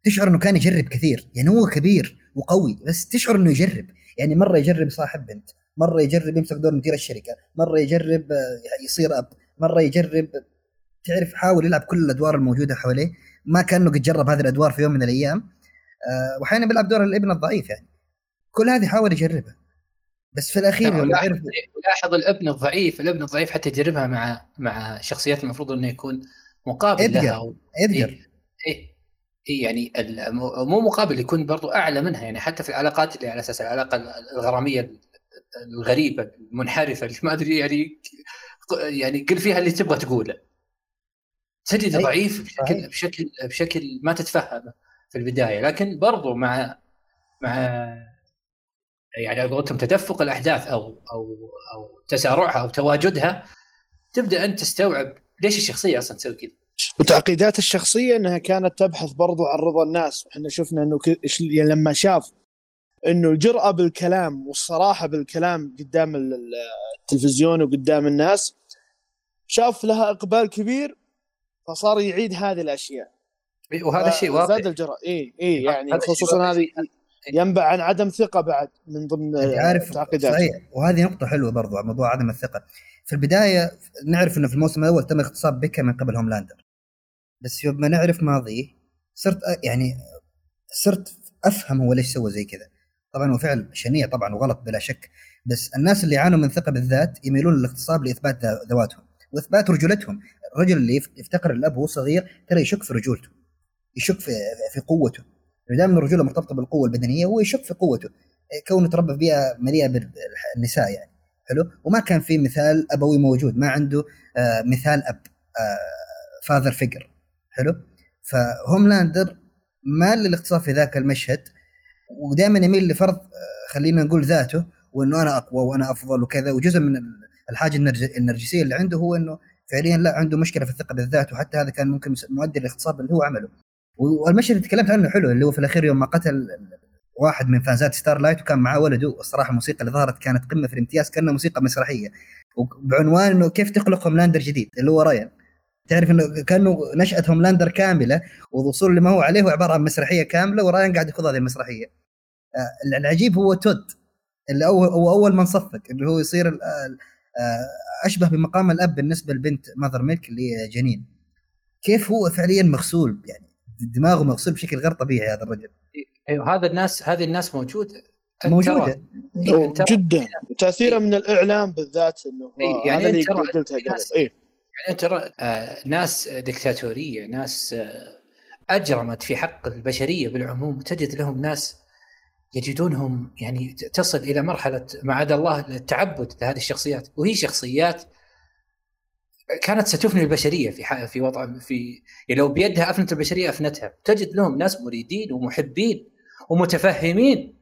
تشعر إنه كان يجرب كثير. يعني هو كبير وقوي بس تشعر إنه يجرب. يعني مرة يجرب صاحب بنت مرة يجرب يمسك دور مدير الشركة مرة يجرب آه، يصير أب. مرة يجرب. تعرف حاول يلعب كل الأدوار الموجودة حواليه. ما كأنه قد جرب هذه الأدوار في يوم من الأيام. آه، وأحيانا بيلعب دور الابن الضعيف يعني. كل هذه حاول يجربها. بس في الأخير لما عرف لاحظ الابن الضعيف الابن الضعيف حتى يجربها مع مع شخصيات المفروض إنه يكون مقابل لها أو ادجر إيه, إيه, إيه يعني مو مقابل يكون برضو أعلى منها يعني. حتى في العلاقات اللي على أساس العلاقة الغرامية الغريبة المنحرفة اللي ما أدري يعني يعني قل فيها اللي تبغى تقوله. تجد ضعيف بشكل بشكل بشكل ما تتفهمه في البداية لكن برضو مع مع يعني على قولتهم تدفق الأحداث أو أو أو تسارعها أو تواجدها تبدأ أنت تستوعب ليش الشخصية أصلا تسوي كذا. وتعقيدات الشخصية إنها كانت تبحث برضو عن رضا الناس. وإحنا شفنا إنه ك... يعني لما شاف إنه الجرأة بالكلام والصراحة بالكلام قدام التلفزيون وقدام الناس شاف لها إقبال كبير فصار يعيد هذه الأشياء. وهذا الشيء واضح زاد الجرأة. اي اي يعني خصوصا هذه ينبع عن عدم ثقة بعد من ضمن عارف صحيح. وهذه نقطة حلوة برضو على موضوع عدم الثقة. في البداية نعرف إنه في الموسم الأول تم اغتصاب بيكا من قبل هوملاندر. بس يوم ما نعرف ماضيه صرت يعني صرت أفهم هو ليش سوى زي كذا. طبعا هو فعل شنيع طبعا وغلط بلا شك بس الناس اللي يعانوا من ثقة بالذات يميلون للاغتصاب لإثبات ذواتهم وإثبات رجولتهم. الرجل اللي يفتقر الاب وهو صغير ترى يشك في رجولته يشك في في قوته. دائما الرجولة مرتبطة بالقوة البدنية وهو يشك في قوته. كونه تربى في بيئة مليئة بالنساء يعني. حلو؟ وما كان في مثال أبوي موجود ما عنده آه مثال أب آه father figure حلو؟ فهوملاندر مال للاغتصاب في ذاك المشهد ودائما يميل لفرض آه خلينا نقول ذاته وإنه أنا أقوى وأنا أفضل وكذا. وجزء من الحاجة النرجسية اللي عنده هو إنه فعليا لا عنده مشكلة في الثقة بالذات وحتى هذا كان ممكن مؤدي للاغتصاب اللي هو عمله. والمشهد اللي تكلمت عنه حلو اللي هو في الأخير يوم ما قتل واحد من فانزات ستار لايت وكان معاه ولده. الصراحة الموسيقى اللي ظهرت كانت قمة في الامتياز كأنها موسيقى مسرحية. وبعنوان إنه كيف تخلق هوملاندر جديد اللي هو رايان. تعرف إنه كأنه نشأة هوملاندر كاملة والوصول لما هو عليه هو عبارة عن مسرحية كاملة ورايان قاعد يخوض هذه المسرحية. آه، العجيب هو تود اللي هو أول من صفق اللي هو يصير آه، أشبه بمقام الأب بالنسبة لبنت ماذر ميلك اللي هي جنين. كيف هو فعليا مغسول؟ يعني دماغه مغسول بشكل غير طبيعي هذا الرجل. أيوه هذا الناس هذه الناس موجودة. موجودة. جدا. تأثيره من الإعلام بالذات إنه إيه يعني اللي قلتها قبل. إيه؟ يعني ترى آه ناس دكتاتوريه ناس آه أجرمت في حق البشرية بالعموم. تجد لهم ناس يجدونهم يعني تصل إلى مرحلة معاذ الله التعبد لهذه الشخصيات. وهي شخصيات كانت ستفني البشرية في في وضع في يعني لو بيدها أفنت البشرية أفنتها. تجد لهم ناس مريدين ومحبين ومتفهمين.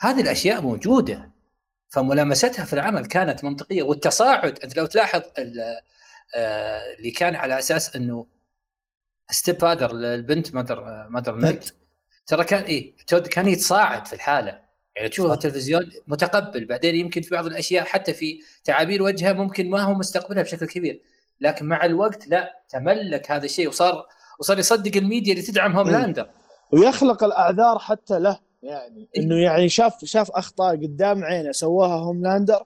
هذه الأشياء موجودة. فملامستها في العمل كانت منطقية. والتصاعد انت لو تلاحظ اللي كان على أساس إنه stepfather البنت ماذر ماذر ميلك ترى كان اي تود كان يتصاعد في الحالة. يعني تشوفه التلفزيون متقبل بعدين يمكن في بعض الأشياء حتى في تعابير وجهه ممكن ما هو متقبلها بشكل كبير. لكن مع الوقت لا تملك هذا الشيء وصار وصار يصدق الميديا اللي تدعم هوملاندر ويخلق الأعذار حتى له. يعني إنه يعني شاف شاف أخطاء قدام عينه سواها هوملاندر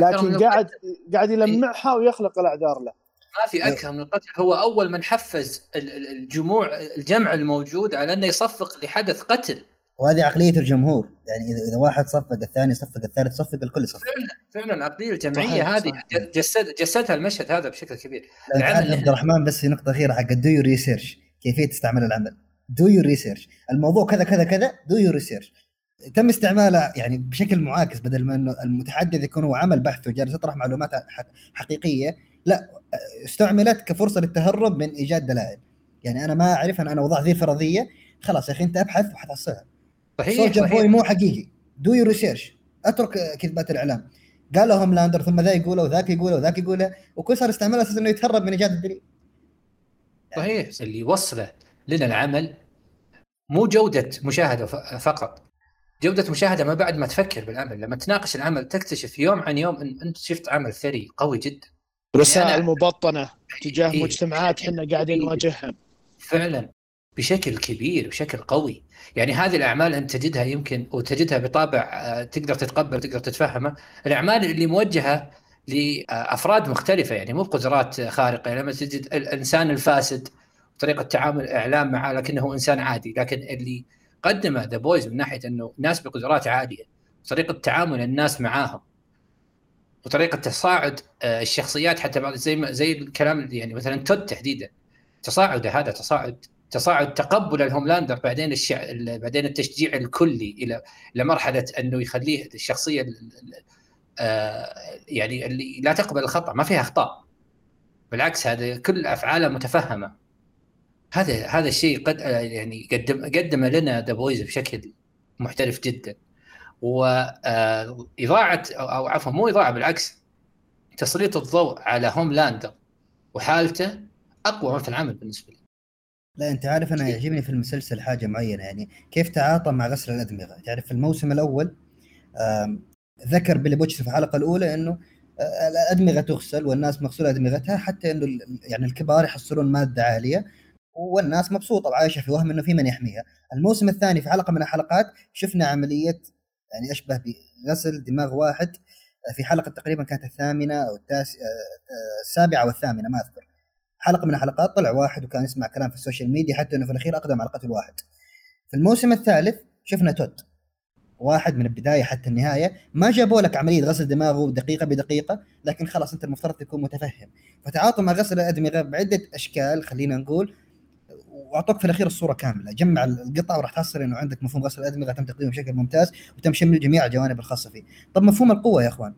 لكن قاعد قاعد يلمعها ويخلق الأعذار له. ما في أكثر من القتل هو أول من حفز الجموع الجمع الموجود على أنه يصفق لحدث قتل. وهذه عقلية الجمهور يعني اذا واحد صفق الثاني صفق الثالث صفق الكل يصفق فعلا فعلا العقليه الجمعية هذه جسد جسدها المشهد هذا بشكل كبير. عبد الرحمن بس في نقطة أخيرة حق do research كيفية تستعمل العمل. do your research الموضوع كذا كذا كذا do your research تم استعماله يعني بشكل معاكس بدل ما إنه المتحدث يكون هو عمل بحث وجالس يطرح معلومات حقيقية لا استعملت كفرصة للتهرب من إيجاد دلائل. يعني أنا ما أعرف أنا وضعت ذي الفرضيه خلاص يا أخي أنت أبحث وحتحصلها صحيح صحيح. مو حقيقي. do your research أترك كذبات الإعلام. قال هوم لاندر ثم ذا يقوله وذاك يقوله وذاك يقوله وكل صار استعمال أساس إنه يتهرب من إيجاد الدليل. صحيح. اللي يوصله لنا العمل مو جودة مشاهدة فقط. جودة مشاهدة ما بعد ما تفكر بالعمل. لما تناقش العمل تكتشف يوم عن يوم إن أنت شفت عمل ثري قوي جدا. رسائل مبطنه تجاه إيه. مجتمعات إحنا قاعدين نواجهها. فعلا. بشكل كبير بشكل قوي. يعني هذه الأعمال أنت تجدها يمكن وتجدها بطابع آه، تقدر تتقبل تقدر تتفهمه. الأعمال اللي موجهة لأفراد مختلفة يعني مو بقدرات خارقة. لما تجد الإنسان الفاسد طريقة تعامل الإعلام معه لكنه إنسان عادي. لكن اللي قدمه The Boys من ناحية إنه ناس بقدرات عالية. طريقة تعامل الناس معاهم. وطريقة تصاعد آه، الشخصيات حتى بعض زي ما زي الكلام يعني مثلا تود تحديدا. تصاعده هذا تصاعد تصاعد تقبل الهوملاندر بعدين الشع... بعدين التشجيع الكلي إلى إلى مرحلة أنه يخليه الشخصية آه، يعني اللي لا تقبل الخطأ ما فيها أخطاء. بالعكس هذا كل أفعاله متفهمة. هذا هذا الشيء قد يعني قدم قدم لنا The Boys بشكل محترف جدا. وإضاعة أو عفوا مو إضاعة بالعكس تسليط الضوء على هوملاندر وحالته أقوى مثل عمل بالنسبة لي. لا أنت عارف أنا يعجبني في المسلسل حاجة معينة يعني كيف تعاطى مع غسل الأدمغة؟ تعرف في الموسم الأول ذكر بيلي بوتشر في الحلقة الأولى إنه الأدمغة تغسل والناس مغسوله أدمغتها حتى إنه يعني الكبار يحصلون مادة عالية والناس مبسوطة وعايشة في وهم إنه في من يحميها. الموسم الثاني في حلقة من الحلقات شفنا عملية يعني أشبه بغسل دماغ واحد في حلقة تقريبا كانت الثامنة أو التاس... السابعة أو الثامنة ما أذكر. حلقة من الحلقات طلع واحد وكان يسمع كلام في ال social media حتى إنه في الأخير أقدم على قتل واحد. في الموسم الثالث شفنا تود واحد من البداية حتى النهاية ما جابوا لك عملية غسل دماغه دقيقة بدقيقة لكن خلاص أنت المفترض تكون متفهم فتعاطوا مع غسل الأدمغة بعدة أشكال خلينا نقول واعطوك في الأخير الصورة كاملة. جمع القطع وراح تحصل إنه عندك مفهوم غسل الادمغه تم تقديمه بشكل ممتاز وتم شمل جميع الجوانب الخاصة فيه. طب مفهوم القوة يا إخوان.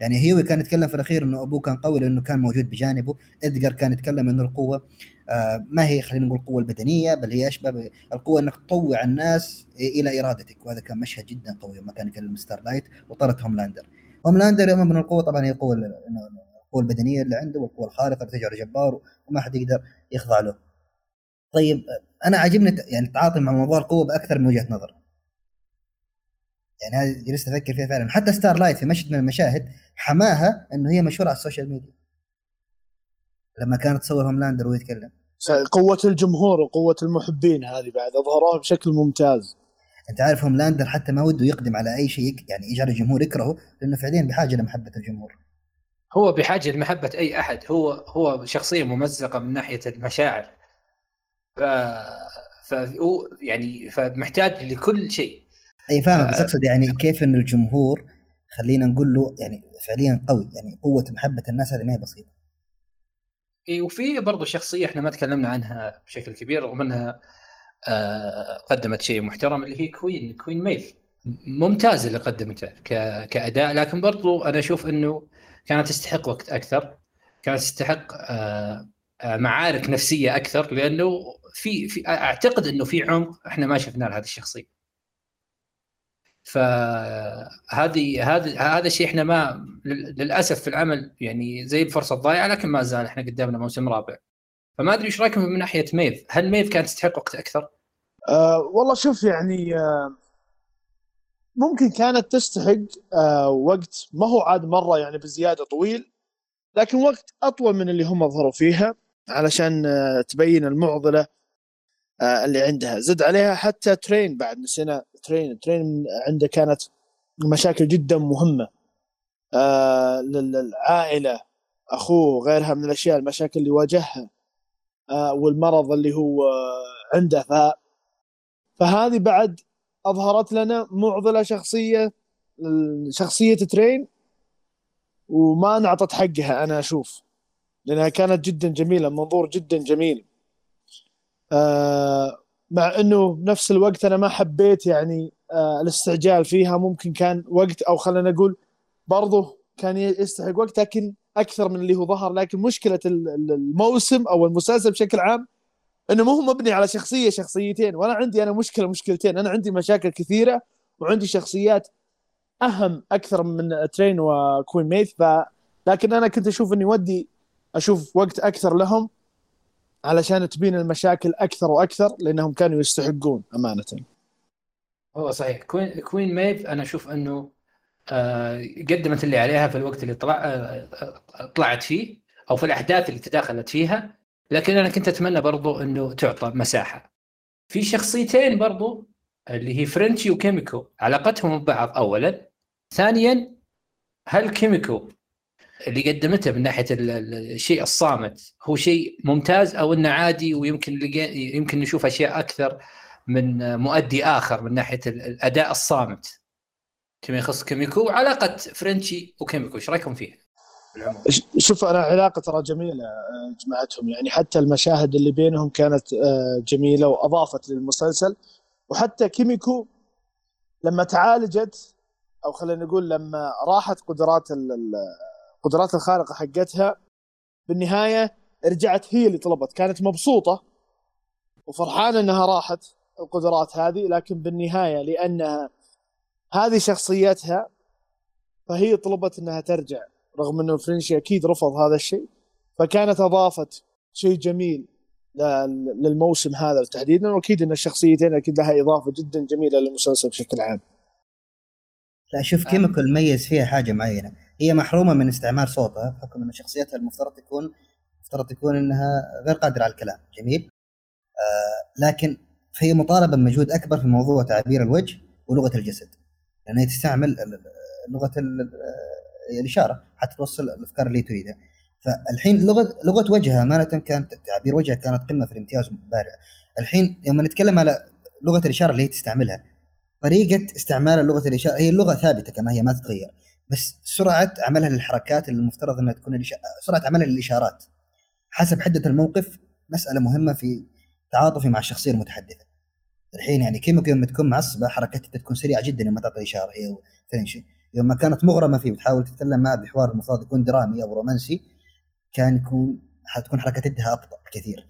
يعني هيوي كان يتكلم في الأخير إنه أبوه كان قوي لأنه كان موجود بجانبه. ادجر كان يتكلم إنه القوة آه ما هي خلينا نقول القوة البدنية بل هي اشبه القوة إنك تطوع الناس إلى إرادتك. وهذا كان مشهد جدا قوي لما كان يكلم ستار لايت وطرد هوملاندر. هوملاندر يؤمن من القوة طبعا هي القوه القوة البدنية اللي عنده والقوة الخارقة اللي تجعله جبار وما حد يقدر يخضع له. طيب أنا عاجبني يعني التعاطي مع موضوع القوة بأكثر من وجهة نظر. يعني هذه جلست أفكر فيها فعلا. حتى Starlight في مشهد من المشاهد حماها إنه هي مشهورة على ال social media. لما كانت تصور هوملاندر وهو يتكلم. قوة الجمهور وقوة المحبين هذه بعد اظهروها بشكل ممتاز. أنت عارف هوملاندر حتى ما وده يقدم على أي شيء يعني يجعل الجمهور يكرهه لأنه فعليا بحاجة لمحبة الجمهور. هو بحاجة لمحبة أي أحد. هو هو شخصية ممزقة من ناحية المشاعر. ف ف يعني فمحتاج لكل شيء. أي فاهم بس أقصد يعني كيف إنه الجمهور خلينا نقول له يعني فعليا قوي يعني قوة محبة الناس هذه ما هي بسيطة. إي وفي برضه شخصية إحنا ما تكلمنا عنها بشكل كبير رغم إنها آه قدمت شيء محترم اللي هي كوين كوين ميف ممتازة اللي قدمته كأداء. لكن برضو أنا أشوف إنه كانت تستحق وقت أكثر كانت تستحق آه آه معارك نفسية أكثر لأنه في في أعتقد إنه في عمق إحنا ما شفناه لهذه الشخصية. فهذه هذا هذا الشيء إحنا ما للأسف في العمل يعني زي الفرصة الضايعة لكن ما زال إحنا قدامنا موسم رابع. فما أدري إيش رأيكم من ناحية ميف؟ هل ميف كانت تستحق وقت أكثر؟ أه والله شوف يعني أه ممكن كانت تستحق أه وقت ما هو عاد مرة يعني بزيادة طويل لكن وقت أطول من اللي هم ظهروا فيها علشان أه تبين المعضلة. اللي عندها. زد عليها حتى ترين بعد نسينا. ترين ترين عنده كانت مشاكل جدا مهمة. آه للعائلة أخوه غيرها من الأشياء المشاكل اللي واجهها آه والمرض اللي هو عنده. ف فهذه بعد أظهرت لنا معضلة شخصية شخصية ترين وما انعطت حقها أنا أشوف. لأنها كانت جدا جميلة منظور جدا جميل. آه مع إنه بنفس الوقت أنا ما حبيت يعني آه الاستعجال فيها. ممكن كان وقت أو خلينا نقول برضه كان يستحق وقت لكن أكثر من اللي هو ظهر. لكن مشكلة الموسم أو المسلسل بشكل عام إنه مو مبني على شخصية شخصيتين. وأنا عندي أنا مشكلة مشكلتين. أنا عندي مشاكل كثيرة وعندي شخصيات أهم أكثر من A-Train وكوين ميف ف لكن أنا كنت أشوف إني ودي أشوف وقت أكثر لهم. علشان تبين المشاكل أكثر وأكثر لأنهم كانوا يستحقون أمانة. هو صحيح. كوين كوين ميف أنا أشوف إنه آه، قدمت اللي عليها في الوقت اللي طلع آه، طلعت فيه أو في الأحداث اللي تداخلت فيها. لكن أنا كنت أتمنى برضو إنه تعطى مساحة. في شخصيتين برضو اللي هي فرنشي وكيميكو علاقتهم ببعض اولا. ثانيا هل كيميكو اللي قدمته من ناحية الشيء الصامت. هو شيء ممتاز أو إنه عادي ويمكن يمكن نشوف أشياء أكثر من مؤدي آخر من ناحية الأداء الصامت. فيما يخص كيميكو وعلاقة فرنشي وكيميكو إيش رأيكم فيها؟ شوف أنا علاقة ترى جميلة آه، جمعتهم. يعني حتى المشاهد اللي بينهم كانت آه، جميلة وأضافت للمسلسل. وحتى كيميكو لما تعالجت أو خلينا نقول لما راحت قدرات القدرات الخارقة حقتها بالنهاية رجعت هي اللي طلبت. كانت مبسوطة وفرحانة إنها راحت القدرات هذه لكن بالنهاية لأنها هذه شخصيتها فهي طلبت إنها ترجع. رغم إنه فرنشي أكيد رفض هذا الشيء فكانت أضافت شيء جميل للموسم هذا تحديدا. وأكيد إن الشخصيتين أكيد لها إضافة جدا جميلة للمسلسل بشكل عام. لا شوف كيميكو الميز فيها حاجة معينة. هي محرومة من استعمال صوتها بحكم إن شخصيتها المفترض تكون المفترض تكون إنها غير قادرة على الكلام جميل؟ آه لكن فهي مطالبة بمجهود أكبر في موضوع تعبير الوجه ولغة الجسد لأنها تستعمل لغة الإشارة حتى توصل الأفكار اللي تريدها. فالحين لغه لغة وجهها امانه كانت تعبير وجهها كانت قمة في الامتياز بارع. الحين يوم نتكلم على لغة الإشارة اللي هي تستعملها طريقة استعمال لغة الاشاره هي اللغة ثابتة كما هي ما تتغير. بس سرعة عملها للحركات اللي المفترض إنها تكون سرعة عملها للإشارات. حسب حدة الموقف مسألة مهمة في تعاطفي مع الشخصية المتحدثة. الحين يعني كيميكو يوم تكون معصبة حركتها تكون سريعة جدا لما تعطي إشارة هي فرنشي يوم ما كانت مغرمة فيه وتحاول تتكلم معه بحوار المفروض يكون درامي أو رومانسي كان يكون حتكون حركة يدها أبطأ بكثير.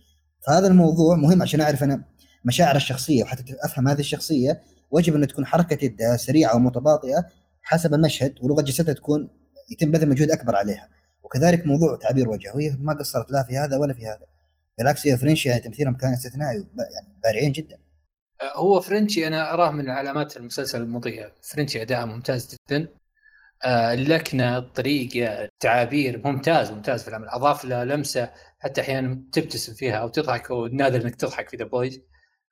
فهذا الموضوع مهم عشان أعرف أنا مشاعر الشخصية وحتى أفهم هذه الشخصية. وجب أن تكون حركة يدها سريعة ومتباطئة حسب المشهد ولغة جسدها تكون يتم بذل مجهود أكبر عليها. وكذلك موضوع تعبير وجهها وهي ما قصرت لا في هذا ولا في هذا. بالعكس هي فرنشي يعني تمثيلهم كان استثنائي يعني بارعين جدا. هو فرنشي أنا أراه من علامات المسلسل المضيئه فرنشي أداءه ممتاز جدا. آه، اللكنه الطريقة التعابير ممتاز ممتاز في العمل. أضاف له لمسة حتى أحيانا تبتسم فيها أو تضحك ونادر إنك تضحك في ذا بويز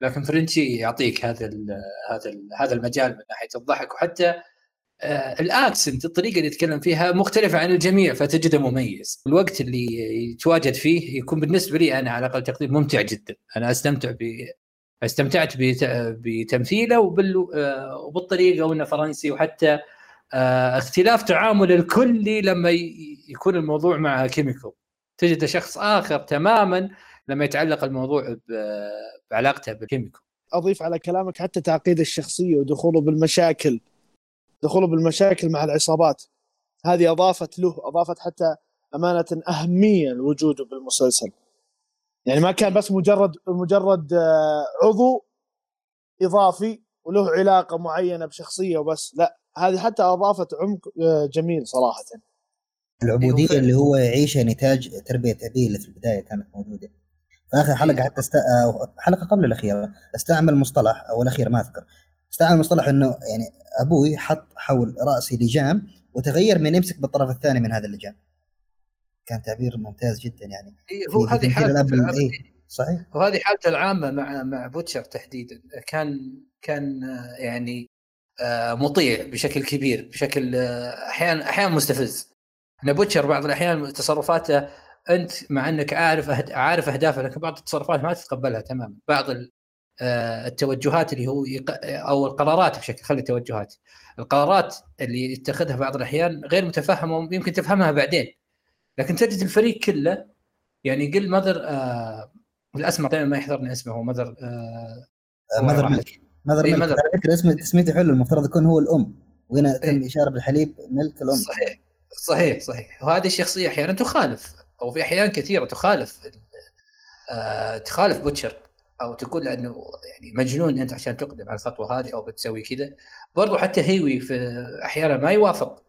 لكن فرنشي يعطيك هذا ال هذا ال هذا المجال من ناحية الضحك وحتى ال accent الطريقة اللي يتكلم فيها مختلفة عن الجميع فتجده مميز. الوقت اللي يتواجد فيه يكون بالنسبة لي أنا على أقل تقدير ممتع جدا. أنا أستمتع استمتعت بتمثيله وبال... آه، وبالطريقة وأنه فرنسي وحتى آه، اختلاف تعامل الكلي لما يكون الموضوع مع كيميكو. تجد شخص آخر تماما لما يتعلق الموضوع بعلاقته بكيميكو. أضيف على كلامك حتى تعقيد الشخصية ودخوله بالمشاكل. دخوله بالمشاكل مع العصابات. هذه أضافت له أضافت حتى أمانة أهمية لوجوده بالمسلسل. يعني ما كان بس مجرد مجرد آه، عضو إضافي وله علاقة معينة بشخصية وبس لا هذه حتى أضافت عمق آه، جميل صراحة. العبودية اللي هو يعيشها نتاج تربية أبيه اللي في البداية كانت موجودة. في آخر حلقة حتى است... حلقة قبل الأخيرة أستعمل مصطلح أو الأخير ما أذكر. استعمل مصطلح إنه يعني أبوي حط حول رأسي لجام وتغير من يمسك بالطرف الثاني من هذا اللجام. كان تعبير ممتاز جدا يعني. إيه هو هذه حالته إيه صحيح. وهذه حالته العامة مع مع بوتشر تحديدا. كان كان يعني آه، مطيع بشكل كبير بشكل آه، أحيانا أحيانا مستفز. إن بوتشر بعض الأحيان تصرفاته أنت مع إنك عارف. عارف اهدافه لكن بعض التصرفات ما تتقبلها تماما. بعض آه، التوجهات اللي هو يق... أو القرارات بشكل خلي التوجهات. القرارات اللي يتخذها بعض الأحيان غير متفهمه ويمكن تفهمها بعدين. لكن تجد الفريق كله يعني قل مذر آه الاسماء دائما ما يحضرني اسمه هو مذر آه مذر ملك. مذر ملك. على فكرة اسمه تسميته حلو المفترض يكون هو الأم. وهنا تم إيه؟ إشارة بالحليب ملك الأم. صحيح. صحيح صحيح. وهذه الشخصية أحيانا تخالف أو في أحيان كثيرة تخالف آه تخالف بوتشر. أو تقول له انه يعني مجنون أنت عشان تقدم على الخطوة هذه أو بتسوي كذا. برضو حتى هيوي في أحيانا ما يوافق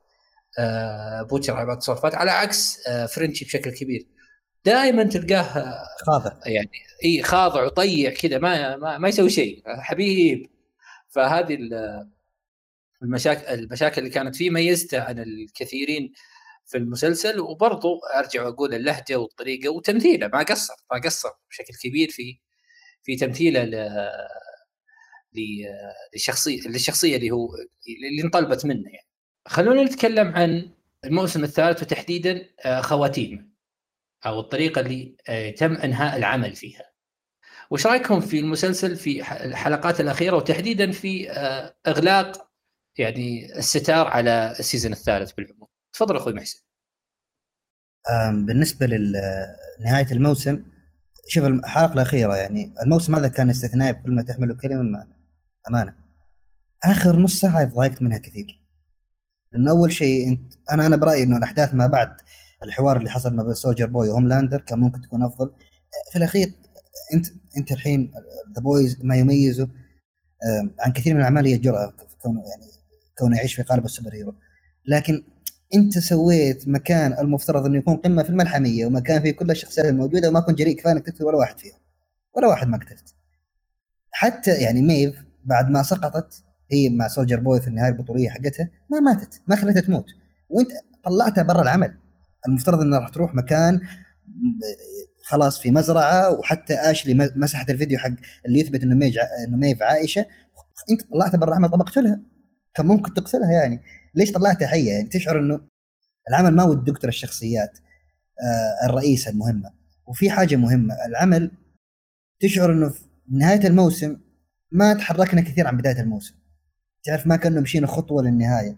آه بوتشر على بعض التصرفات. على عكس آه فرنشي بشكل كبير. دائما تلقاه خاضع. يعني إي خاضع وطيع كذا ما ما, ما يسوي شيء. حبيب. فهذه المشاكل المشاكل اللي كانت فيه ميزته عن الكثيرين في المسلسل. وبرضو أرجع وأقول اللهجة والطريقة وتمثيله. ما قصر ما قصر بشكل كبير في في تمثيله ل للشخصيه للشخصية اللي هو اللي انطلبت منه يعني. خلونا نتكلم عن الموسم الثالث وتحديدا آه، خواتيم أو الطريقة اللي آه، تم إنهاء العمل فيها. وش رأيكم في المسلسل في الحلقات الأخيرة وتحديدا في آه، إغلاق يعني الستار على ال season الثالث بالعموم؟ تفضل أخوي محسن. بالنسبة لنهايه الموسم شوف الحلقة الأخيرة يعني الموسم هذا كان استثنائي بكل ما تحمله كلمه أمانة. آخر نص ساعة ضايقت منها كثير. لأنه أول شيء انت أنا أنا برأيي إنه الأحداث ما بعد الحوار اللي حصل ما بين سولجر بوي وهوملاندر كان ممكن تكون أفضل. في الأخير انت أنت الحين ذا بويز ما يميزه عن كثير من الأعمال هي الجرأه كونه يعني كونه يعيش في قالب ال superhero. لكن انت سويت مكان المفترض انه يكون قمة في الملحمية ومكان فيه كل الشخصيات الموجودة وما كنت جريء كفاية انك تقتل ولا واحد فيها. ولا واحد ما قتلت. حتى يعني ميف بعد ما سقطت هي مع سولجر بوي في النهاية البطولية حقتها ما ماتت ما خلتها تموت. وانت طلعتها برا العمل. المفترض انها راح تروح مكان خلاص في مزرعة وحتى اشلي مسحت الفيديو حق اللي يثبت إنه ميف إنه ميف عائشة. انت طلعتها برا العمل طب اقتلها كان ممكن تقتلها يعني. ليش طلعتها حيه يعني تشعر إنه العمل ما وده يقتل الشخصيات آه الرئيسه المهمة. وفي حاجة مهمة العمل تشعر إنه في نهاية الموسم ما تحركنا كثير عن بداية الموسم. تعرف ما كأنه مشينا خطوة للنهاية.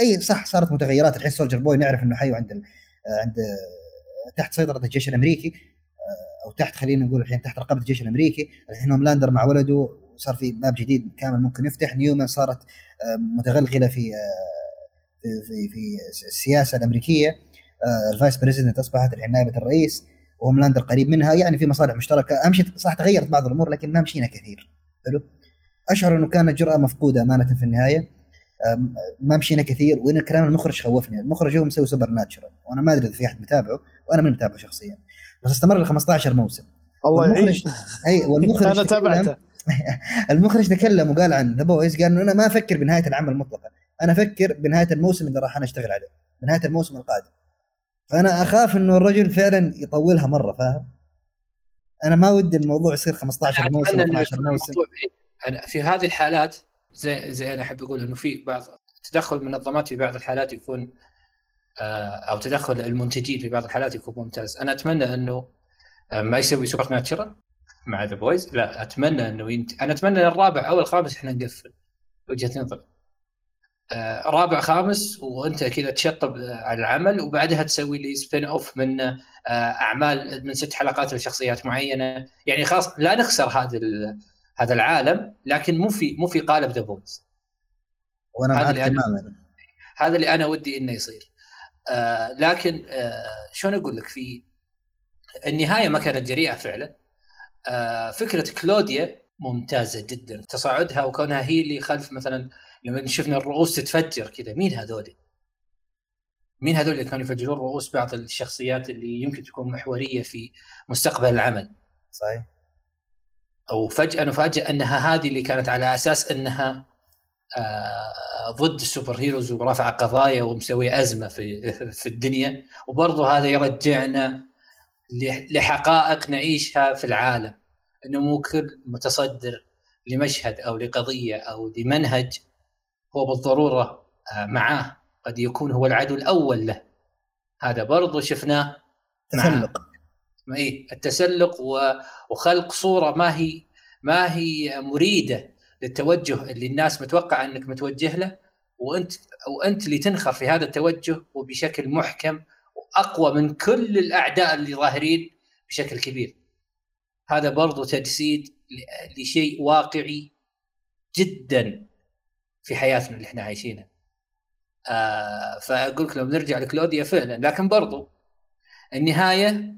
أي صح صارت متغيرات. الحين سولجر بوي نعرف إنه حي عند آه، عند آه، تحت سيطرة الجيش الأمريكي آه، أو تحت خلينا نقول الحين تحت رقابة الجيش الأمريكي. الحين هوملاندر مع ولده صار في باب جديد كامل ممكن يفتح. نيومان صارت متغلغلة في في في, في السياسة الأمريكية ال vice president أصبحت الحين نائبة الرئيس وهوملاندر قريب منها يعني في مصالح مشتركة. امشي صح تغيرت بعض الأمور لكن ما مشينا كثير. حلو؟ أشعر إنه كانت جرأة مفقودة أمانة في النهاية. ما مشينا كثير وإن كلام المخرج خوفني. المخرج هو مسوي Supernatural وأنا ما أدري إذا في أحد متابعه وأنا من متابعه شخصيا. بس استمر ل 15 موسم. الله يعيش إي والمخرج [laughs] أنا تابعته. [laughs] المخرج تكلم وقال عن ذا بويز قال إنه أنا ما أفكر بنهاية العمل مطلقا. أنا أفكر بنهاية الموسم اللي راح أنا أشتغل عليه بنهاية الموسم القادم. فأنا أخاف إنه الرجل فعلا يطولها مرة فاهم؟ أنا ما ودي الموضوع يصير 15 موسم 12 موسم. أنا في هذه الحالات زي زي أنا أحب أقول إنه في بعض تدخل المنظمات في بعض الحالات يكون آه، أو تدخل المنتجين في بعض الحالات يكون ممتاز. أنا أتمنى إنه آه، ما يسوي Supernatural مع ذا بويز لا أتمنى إنه ينت... أنا أتمنى الرابع أو الخامس إحنا نقفل وجهة نظر آه، رابع خامس وانت كذا تشطب على العمل وبعدها تسوي لي spin-off من أعمال من ست حلقات لشخصيات معينة. يعني خلاص لا نخسر هذا هذا العالم لكن مو في مو في قالب ذا بويز وأنا معك تماما. هذا اللي أنا ودي إنه يصير. آه لكن آه شلون أقول لك؟ في النهاية ما كانت جريئة فعلا. آه فكرة كلوديا ممتازة جدا. تصاعدها وكونها هي اللي خلف مثلا لما شفنا الرؤوس تتفجر كذا مين هذول؟ مين هذول اللي كانوا يفجرون رؤوس بعض الشخصيات اللي يمكن تكون محورية في مستقبل العمل؟ صحيح وفجاه نفاجئ أنها هذه اللي كانت على أساس أنها آه، ضد السوبر هيروز ورافعه قضايا ومسوي أزمة في في الدنيا وبرضه هذا يرجعنا لحقائق نعيشها في العالم إنه مو كل متصدر لمشهد أو لقضية أو لمنهج هو بالضرورة آه، معاه. قد يكون هو العدو الأول له. هذا برضو شفناه تسلق. اي التسلق وخلق صورة ما هي ما هي مريدة للتوجه اللي الناس متوقعة إنك متوجه له. وأنت وأنت اللي تنخر في هذا التوجه وبشكل محكم وأقوى من كل الأعداء اللي ظاهرين بشكل كبير. هذا برضو تجسيد لشيء واقعي جدا. في حياتنا اللي إحنا عايشينها. آه فأقول لك لو بنرجع لكلوديا فعلا لكن برضو النهاية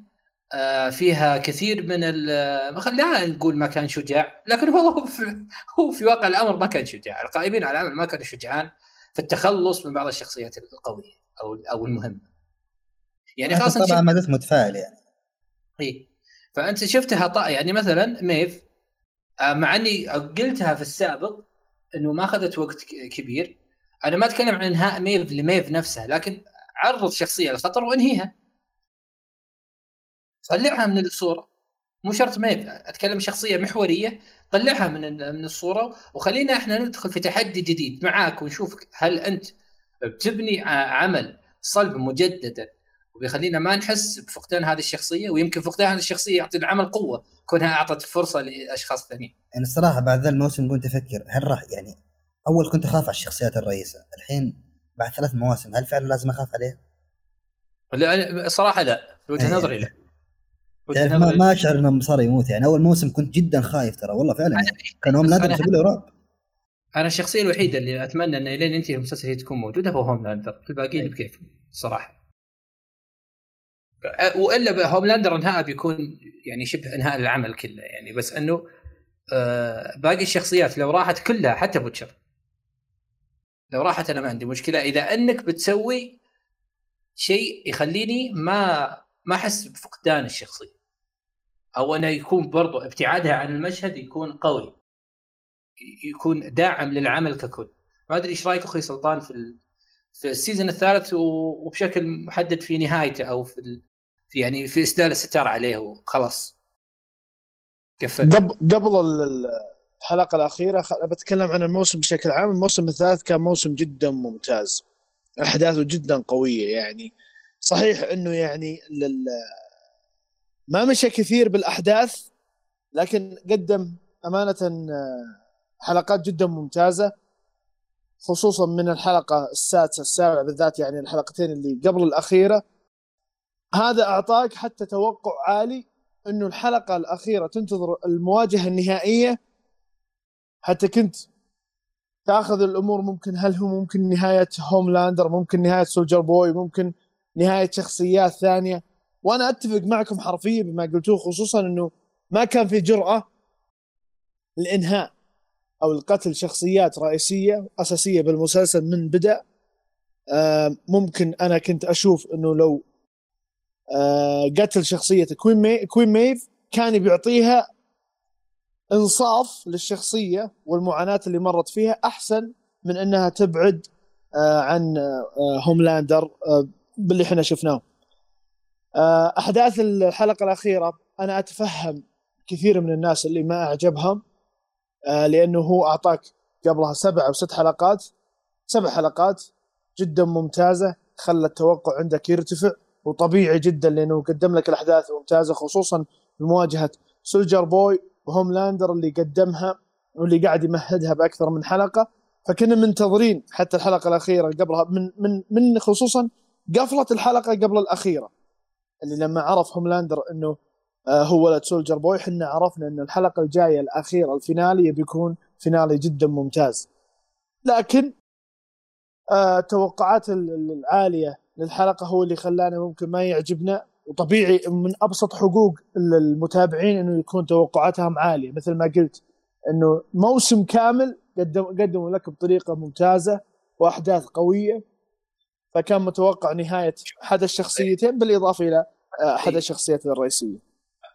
آه فيها كثير من لا نقول ما كان شجاع لكن هو [laughs] في هو في واقع الأمر ما كان شجاع. القائمين على العمل ما كانوا شجعان في التخلص من بعض الشخصيات القوية أو أو المهمة. يعني خاصه طبعا ما متفائل يعني. إي. فأنت شفتها طا يعني مثلا ميف آه، مع إني قلتها في السابق إنه ما أخذت وقت كبير. أنا ما أتكلم عن انهاء ميف لميف نفسها لكن عرض شخصية للخطر وأنهيها. طلعها من الصورة. مو شرط ميف أتكلم شخصية محورية. طلعها من من الصورة وخلينا إحنا ندخل في تحدي جديد معاك ونشوف هل أنت بتبني عمل صلب مجددا وبيخلينا ما نحس بفقدان هذه الشخصية ويمكن فقدان هذه الشخصية يعطي العمل قوة كونها أعطت فرصة لأشخاص ثانيين. يعني الصراحة بعد ذا الموسم كنت أفكر هل راح يعني أول كنت أخاف على الشخصيات الرئيسة، الحين بعد ثلاث مواسم هل فعلا لازم أخاف عليها؟ لا صراحة لا وجهة إيه. نظري لا يعني ما, ما أشعر انه صار يموت يعني أول موسم كنت جدا خايف ترى والله فعلا يعني كان هوم لاندر مسوي له رعب أنا الشخصية الوحيدة اللي أتمنى انه لين ينتهي المسلسل هي تكون موجودة هو هوم لاندر الباقيين بكيف صراحة وإلا هوم لاندر انهاء بيكون يعني شبه أنهاء العمل كله يعني بس إنه آه باقي الشخصيات لو راحت كلها حتى بوتشر لو راحت أنا ما عندي مشكلة إذا إنك بتسوي شيء يخليني ما ما أحس بفقدان الشخصية أو إنه يكون برضو ابتعادها عن المشهد يكون قوي يكون داعم للعمل ككل ما أدري إيش رأيك أخوي سلطان في. في ال season الثالث وبشكل محدد في نهايته أو. في يعني في اسدال الستار عليه وخلاص. قفل. قبل الحلقة الأخيرة بتكلم عن الموسم بشكل عام. الموسم الثالث كان موسم جدا ممتاز. أحداثه جدا قوية يعني. صحيح إنه يعني لل ما مشى كثير بالأحداث لكن قدم أمانة حلقات جدا ممتازة خصوصا من الحلقة السادسة السابعة بالذات يعني الحلقتين اللي قبل الأخيرة. هذا أعطاك حتى توقع عالي إنه الحلقة الأخيرة تنتظر المواجهة النهائية. حتى كنت تأخذ الأمور ممكن هل هو ممكن نهاية هوملاندر ممكن نهاية سولجر بوي ممكن نهاية شخصيات ثانية. وأنا أتفق معكم حرفيا بما قلتوه خصوصا إنه ما كان في جرأة الانهاء أو القتل شخصيات رئيسية أساسية بالمسلسل من بدا آه ممكن أنا كنت أشوف إنه لو قتل شخصية كوين مي كوين ميف كان بيعطيها إنصاف للشخصية والمعاناة اللي مرت فيها أحسن من إنها تبعد آه عن آه هوملاندر آه باللي إحنا شفناه. آه، أحداث الحلقة الأخيرة أنا أتفهم كثير من الناس اللي ما أعجبهم آه، لأنه هو أعطاك قبلها سبع أو ست حلقات سبع حلقات جدا ممتازة خلى التوقع عندك يرتفع. وطبيعي جدا لأنه قدم لك الأحداث الممتازه خصوصا بمواجهه سولجر بوي وهوملاندر اللي قدمها واللي قاعد يمهدها بأكثر من حلقة. فكنا منتظرين حتى الحلقة الأخيرة قبلها من من من خصوصا قفلة الحلقة قبل الأخيرة. اللي لما عرف هوملاندر إنه آه، هو ولد سولجر بوي إحنا عرفنا إن الحلقة الجاية الأخيرة ال finale بيكون finale جدا ممتاز. لكن آه، التوقعات العالية للحلقة هو اللي خلانا ممكن ما يعجبنا. وطبيعي من أبسط حقوق المتابعين إنه يكون توقعاتهم عالية. مثل ما قلت إنه موسم كامل قدم قدموا لك بطريقة ممتازة وأحداث قوية. فكان متوقع نهاية أحد الشخصيتين بالإضافة إلى آه، أحد الشخصيات الرئيسية.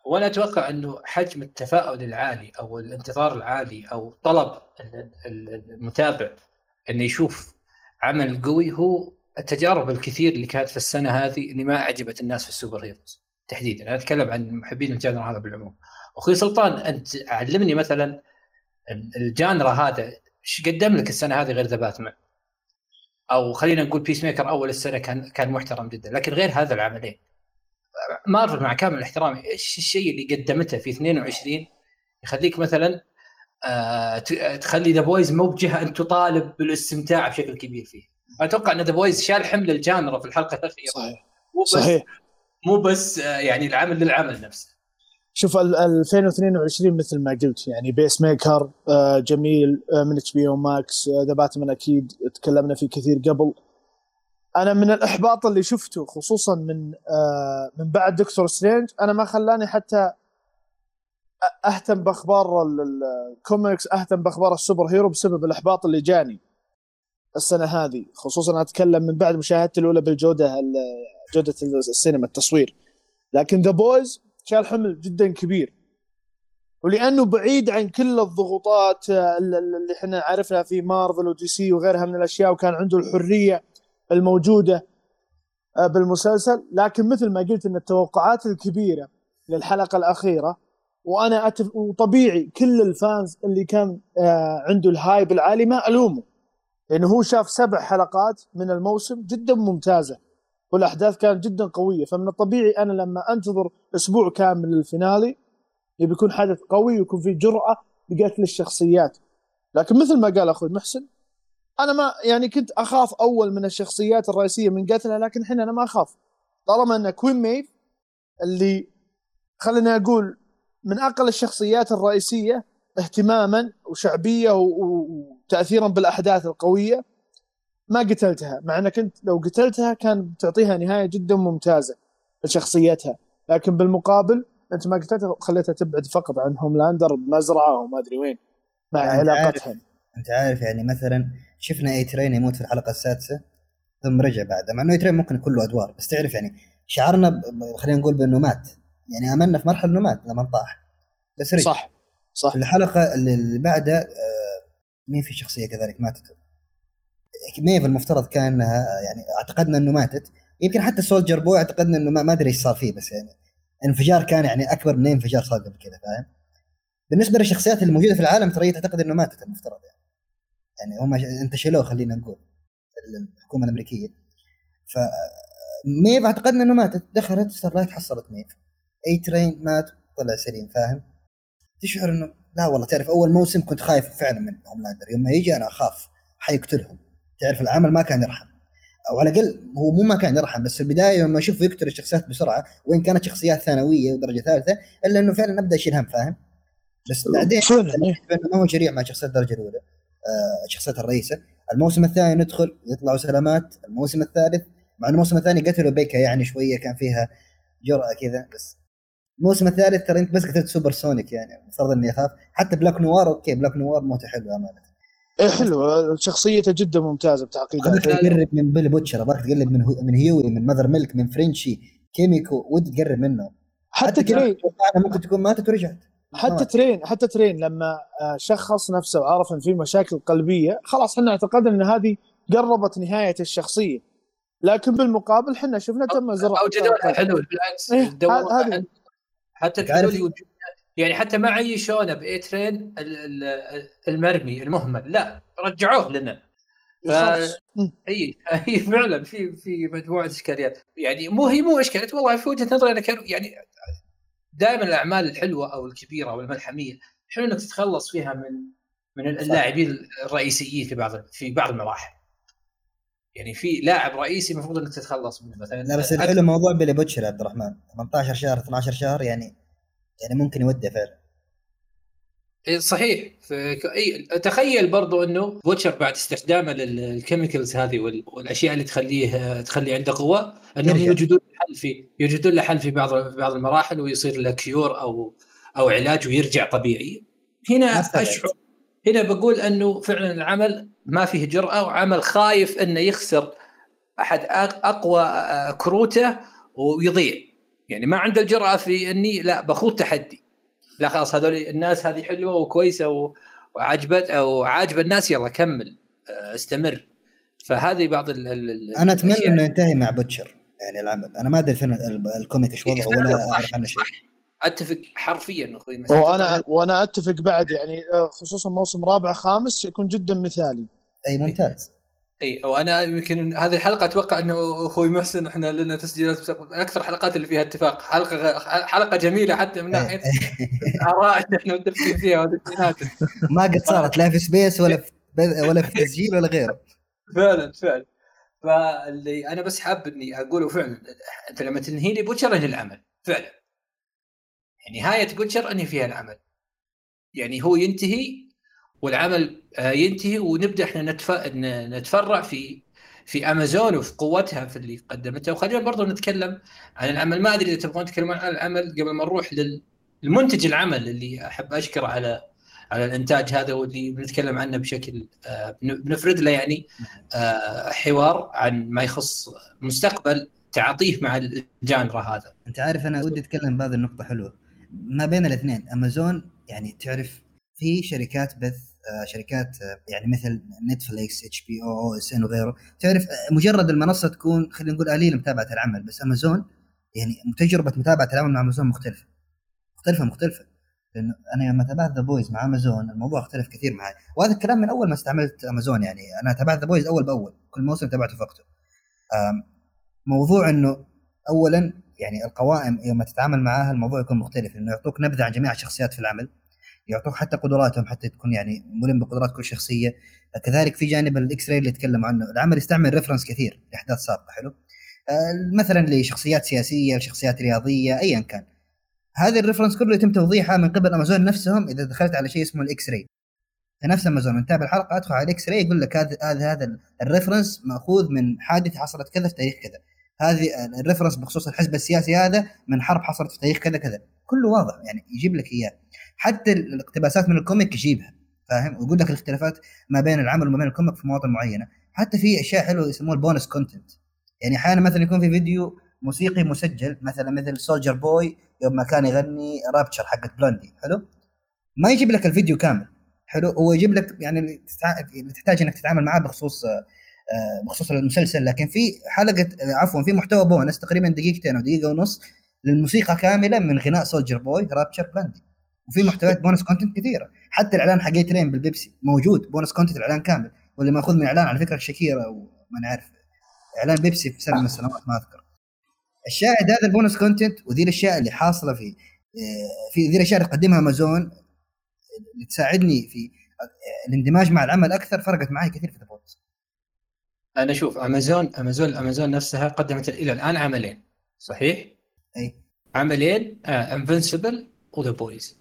وأنا أتوقع إنه حجم التفاؤل العالي أو الانتظار العالي أو طلب المتابع إنه يشوف عمل قوي هو التجارب الكثير اللي كانت في السنة هذه اللي ما عجبت الناس في ال super heroes تحديدا. أنا أتكلم عن محبين ال genre هذا بالعموم. أخوي سلطان أنت علمني مثلا ال genre هذا إيش قدم لك السنة هذه غير ذا باتمان؟ أو خلينا نقول بيس ميكر أول السنة كان كان محترم جدا. لكن غير هذا العملين. مارفل مع كامل الاحترام إيش الشيء اللي قدمته في 22 يخليك مثلا آه تخلي ذا بويز مو بجهه أن تطالب بالاستمتاع بشكل كبير فيه؟ أتوقع إن ذا بويز شال حمل ال genre في الحلقة الأخيرة. صحيح. مو بس صحيح. مو بس آه يعني العمل للعمل نفسه. شوف 2022 مثل ما قلت يعني بيس ميكر آه جميل آه من HBO Max ذا باتمان أكيد تكلمنا فيه كثير قبل. أنا من الإحباط اللي شفته خصوصا من من بعد دكتور سترينج أنا ما خلاني حتى أهتم بأخبار الكوميكس أهتم بأخبار ال super hero بسبب الإحباط اللي جاني. السنة هذه خصوصا أتكلم من بعد مشاهدتي الأولى بالجودة جودة السينما التصوير. لكن ذا بويز شال حمل جدا كبير. ولأنه بعيد عن كل الضغوطات اللي إحنا عرفنا في مارفل ودي سي وغيرها من الأشياء وكان عنده الحرية الموجودة آه، بالمسلسل. لكن مثل ما قلت إن التوقعات الكبيرة للحلقة الأخيرة وأنا أتف... وطبيعي كل ال fans اللي كان آه، عنده ال hype العالي ما ألومه. لأنه هو شاف سبع حلقات من الموسم جدا ممتازة والأحداث كانت جدا قوية. فمن الطبيعي أنا لما أنتظر أسبوع كامل لل finale يبي يكون حدث قوي ويكون فيه جرأة لقتل الشخصيات. لكن مثل ما قال أخوي محسن أنا ما يعني كنت أخاف أول من الشخصيات الرئيسية من قتلها لكن الحين أنا ما أخاف. طالما أن كوين ميف اللي خليني أقول من أقل الشخصيات الرئيسية اهتماما وشعبية وتاثيرا بالأحداث القوية ما قتلتها. مع إنك أنت لو قتلتها كان تعطيها نهاية جدا ممتازة لشخصيتها. لكن بالمقابل أنت ما قتلتها خليتها تبعد فقط عن هوملاندر بمزرعة وما أدري وين مع علاقتها أنت عارف يعني مثلا شفنا A-Train يموت في الحلقة السادسة ثم رجع بعدها مع إنه A-Train ممكن كله أدوار بس تعرف يعني شعرنا خلينا نقول بأنه مات. يعني املنا في مرحلة إنه مات لما طاح بس رجع. صح صح. الحلقة اللي بعدها آه مين في شخصية كذلك ماتت؟ ميف المفترض كان انها يعني اعتقدنا إنه ماتت. يمكن حتى سولجر بوي اعتقدنا إنه ما أدري إيش صار فيه بس يعني انفجار كان يعني أكبر من انفجار صار قبل كذا فاهم؟ بالنسبة للشخصيات اللي موجوده في العالم ترى تعتقد إنه ماتت المفترض يعني. يعني هم انتشلوه خلينا نقول الحكومة الأمريكية. ف ميف اعتقدنا إنه ماتت. دخلت ستارلايت حصلت ميف. A-Train مات طلع سليم فاهم؟ تشعر إنه لا والله تعرف أول موسم كنت خايف فعلا من هوملاندر. يوم ما يجي أنا أخاف حيقتلهم. تعرف العمل ما كان يرحم. أو على الأقل هو مو ما كان يرحم بس في البداية لما أشوف يقتل الشخصيات بسرعة وان كانت شخصيات ثانوية ودرجة ثالثة إلا إنه فعلا أبدأ أشيل هم فاهم؟ بس بعدين ما هو سريع مع شخصيات الدرجة الأولى آه شخصيات الرئيسة. الموسم الثاني ندخل يطلعوا سلامات. الموسم الثالث مع الموسم الثاني قتلوا بيكا يعني شوية كان فيها جرأة كذا بس الموسم الثالث ترى انت بس قتلت Supersonic يعني المفترض اني اخاف. حتى بلاك نوار أوكي بلاك نوار موته حلو أمانة. إيه حلو. شخصيته جدا ممتازة بتعقيدات ابغاك تقرب من بيلي بوتشر أبغاك تقرب من من هيوي من ماذر ميلك من فرنشي كيميكو ودي تقرب منه. حتى, حتى ترين. ممكن تكون ماتت ورجعت. حتى ترين حتى ترين لما آه، شخص نفسه وعرف إن في مشاكل قلبية خلاص إحنا اعتقدنا إن هذه قربت نهاية الشخصية. لكن بالمقابل إحنا شفنا تم زرع اوجدوا حلول بالعكس إيه حتى يعني حتى ما عيشونا بأي ترين المرمي المهمل لا رجعوه لنا. ف... أي أي فعلا في في مجموعة إشكاليات. يعني مو هي مو إشكاليات والله في وجهة نظري أنا كانوا يعني دائما الأعمال الحلوة أو الكبيرة أو الملحمية حلو إنك تتخلص فيها من من اللاعبين الرئيسيين في بعض في بعض المراحل. يعني في لاعب رئيسي المفروض إنك تتخلص منه مثلا. لا بس الحلو موضوع بيلي بوتشر عبد الرحمن. 18 شهر 12 شهر يعني يعني ممكن يودع فعلا. صحيح. اي تخيل برضو إنه بوتشر بعد استخدامه لل chemicals هذه والأشياء اللي تخليه تخلي عنده قوة إنهم يوجدون حل في يوجدون له حل في بعض في بعض المراحل ويصير له cure أو أو علاج ويرجع طبيعي. هنا اشعر هنا بقول إنه فعلا العمل ما فيه جرأة وعمل خايف إنه يخسر أحد أقوى كروته ويضيع. يعني ما عنده الجرأة في إني لا بخوض تحدي. لا خلاص هذول الناس هذه حلوة وكويسة وعجبت أو عاجبه الناس يلا كمل آه، استمر. فهذه بعض ال ال أنا أتمنى إنه ينتهي مع بوتشر يعني العمل. أنا ما أدري فين ال comic إيش وضعه ولا أعرف عنه شيء. أتفق حرفيا أخوي. وأنا وأنا أتفق بعد يعني آه، خصوصا موسم رابع خامس يكون جدا مثالي. أي ممتاز. اي وأنا يمكن هذه الحلقة أتوقع إنه أخوي محسن إحنا لنا تسجيلات أكثر حلقات اللي فيها اتفاق. حلقة حلقة جميلة حتى من ناحية [laughs] آراء إحنا متفقين فيها ما قد صارت لا في space ولا في [laughs] ولا في تسجيل ولا غيره. فعلا فعلا. فاللي أنا بس حاب إني أقوله فعلا أنت لما تنهي لي بوتشر أنهي العمل. فعلا. يعني نهاية بوتشر أنهي فيها العمل. يعني هو ينتهي والعمل آه، ينتهي ونبدأ إحنا نتفرع في في امازون وفي قوتها في اللي قدمته. وخلينا برضو نتكلم عن العمل. ما أدري إذا تبغون تتكلمون عن العمل قبل ما نروح للمنتج العمل اللي أحب أشكره على على الإنتاج هذا واللي بنتكلم عنه بشكل آه، بنفرد له يعني آه، حوار عن ما يخص مستقبل تعاطيه مع ال genre هذا. أنت عارف أنا ودي أتكلم بهذه النقطة حلوة. ما بين الاثنين امازون يعني تعرف في شركات بث آه، شركات يعني مثل نتفليكس HBO أو OSN وغيره. تعرف مجرد المنصة تكون خلينا نقول قليل متابعة العمل بس امازون يعني تجربة متابعة العمل مع امازون مختلفة. مختلفة مختلفة. لأنه أنا لما تابعت ذا بويز مع امازون الموضوع اختلف كثير معي. وهذا الكلام من أول ما استعملت امازون يعني. أنا تابعت ذا بويز أول بأول. كل موسم تابعته فقته موضوع إنه اولا يعني القوائم يوم تتعامل معاها الموضوع يكون مختلف. إنه يعطوك نبذة عن جميع الشخصيات في العمل. يعطوك حتى قدراتهم حتى تكون يعني ملم بقدرات كل شخصية. كذلك في جانب ال X-Ray اللي يتكلم عنه. العمل يستعمل reference كثير لأحداث سابقة حلو؟ آه، مثلا لشخصيات سياسية لشخصيات رياضية ايا كان. هذه ال reference كله يتم توضيحها من قبل امازون نفسهم إذا دخلت على شيء اسمه ال X-Ray نفس امازون انت الحلقة أدخل على ال X-Ray يقول لك هذا هذا هذا ال reference مأخوذ من حادثة حصلت كذا في تاريخ كذا. هذه ال reference بخصوص الحزب السياسي هذا من حرب حصلت في تاريخ كذا كذا. كله واضح يعني يجيب لك إياه. حتى الاقتباسات من ال comic يجيبها فاهم؟ ويقول لك الاختلافات ما بين العمل وما بين ال comic في مواطن معينة. حتى في أشياء حلوة يسموها ال bonus content يعني أحيانا مثلا يكون في فيديو موسيقي مسجل مثلا مثل سولجر بوي يوم ما كان يغني Rapture حقت بلوندي حلو؟ ما يجيب لك الفيديو كامل حلو؟ هو يجيب لك يعني اللي تحتاج إنك تتعامل معاه بخصوص آه، بخصوص المسلسل. لكن في حلقة آه، عفوا في محتوى بونس تقريبا دقيقتين أو دقيقة ونص للموسيقى كاملة من غناء سولجر بوي Rapture بلوندي وفي محتويات bonus content كثيرة. حتى الإعلان حق ترين بالبيبسي موجود bonus content الإعلان كامل. واللي مأخوذ من إعلان على فكرة شكيره وما نعرف إعلان بيبسي في سنه من السنوات ما أذكر. الشاهد هذا ال bonus content وذي الأشياء اللي حاصلة في آه، في ذي الأشياء اللي تقدمها امازون اللي تساعدني في آه، الاندماج مع العمل أكثر فرقت معي كثير في ذا أنا أشوف امازون امازون امازون نفسها قدمت إلى الآن عملين صحيح؟ أي. عملين انفنسبل وذا بويز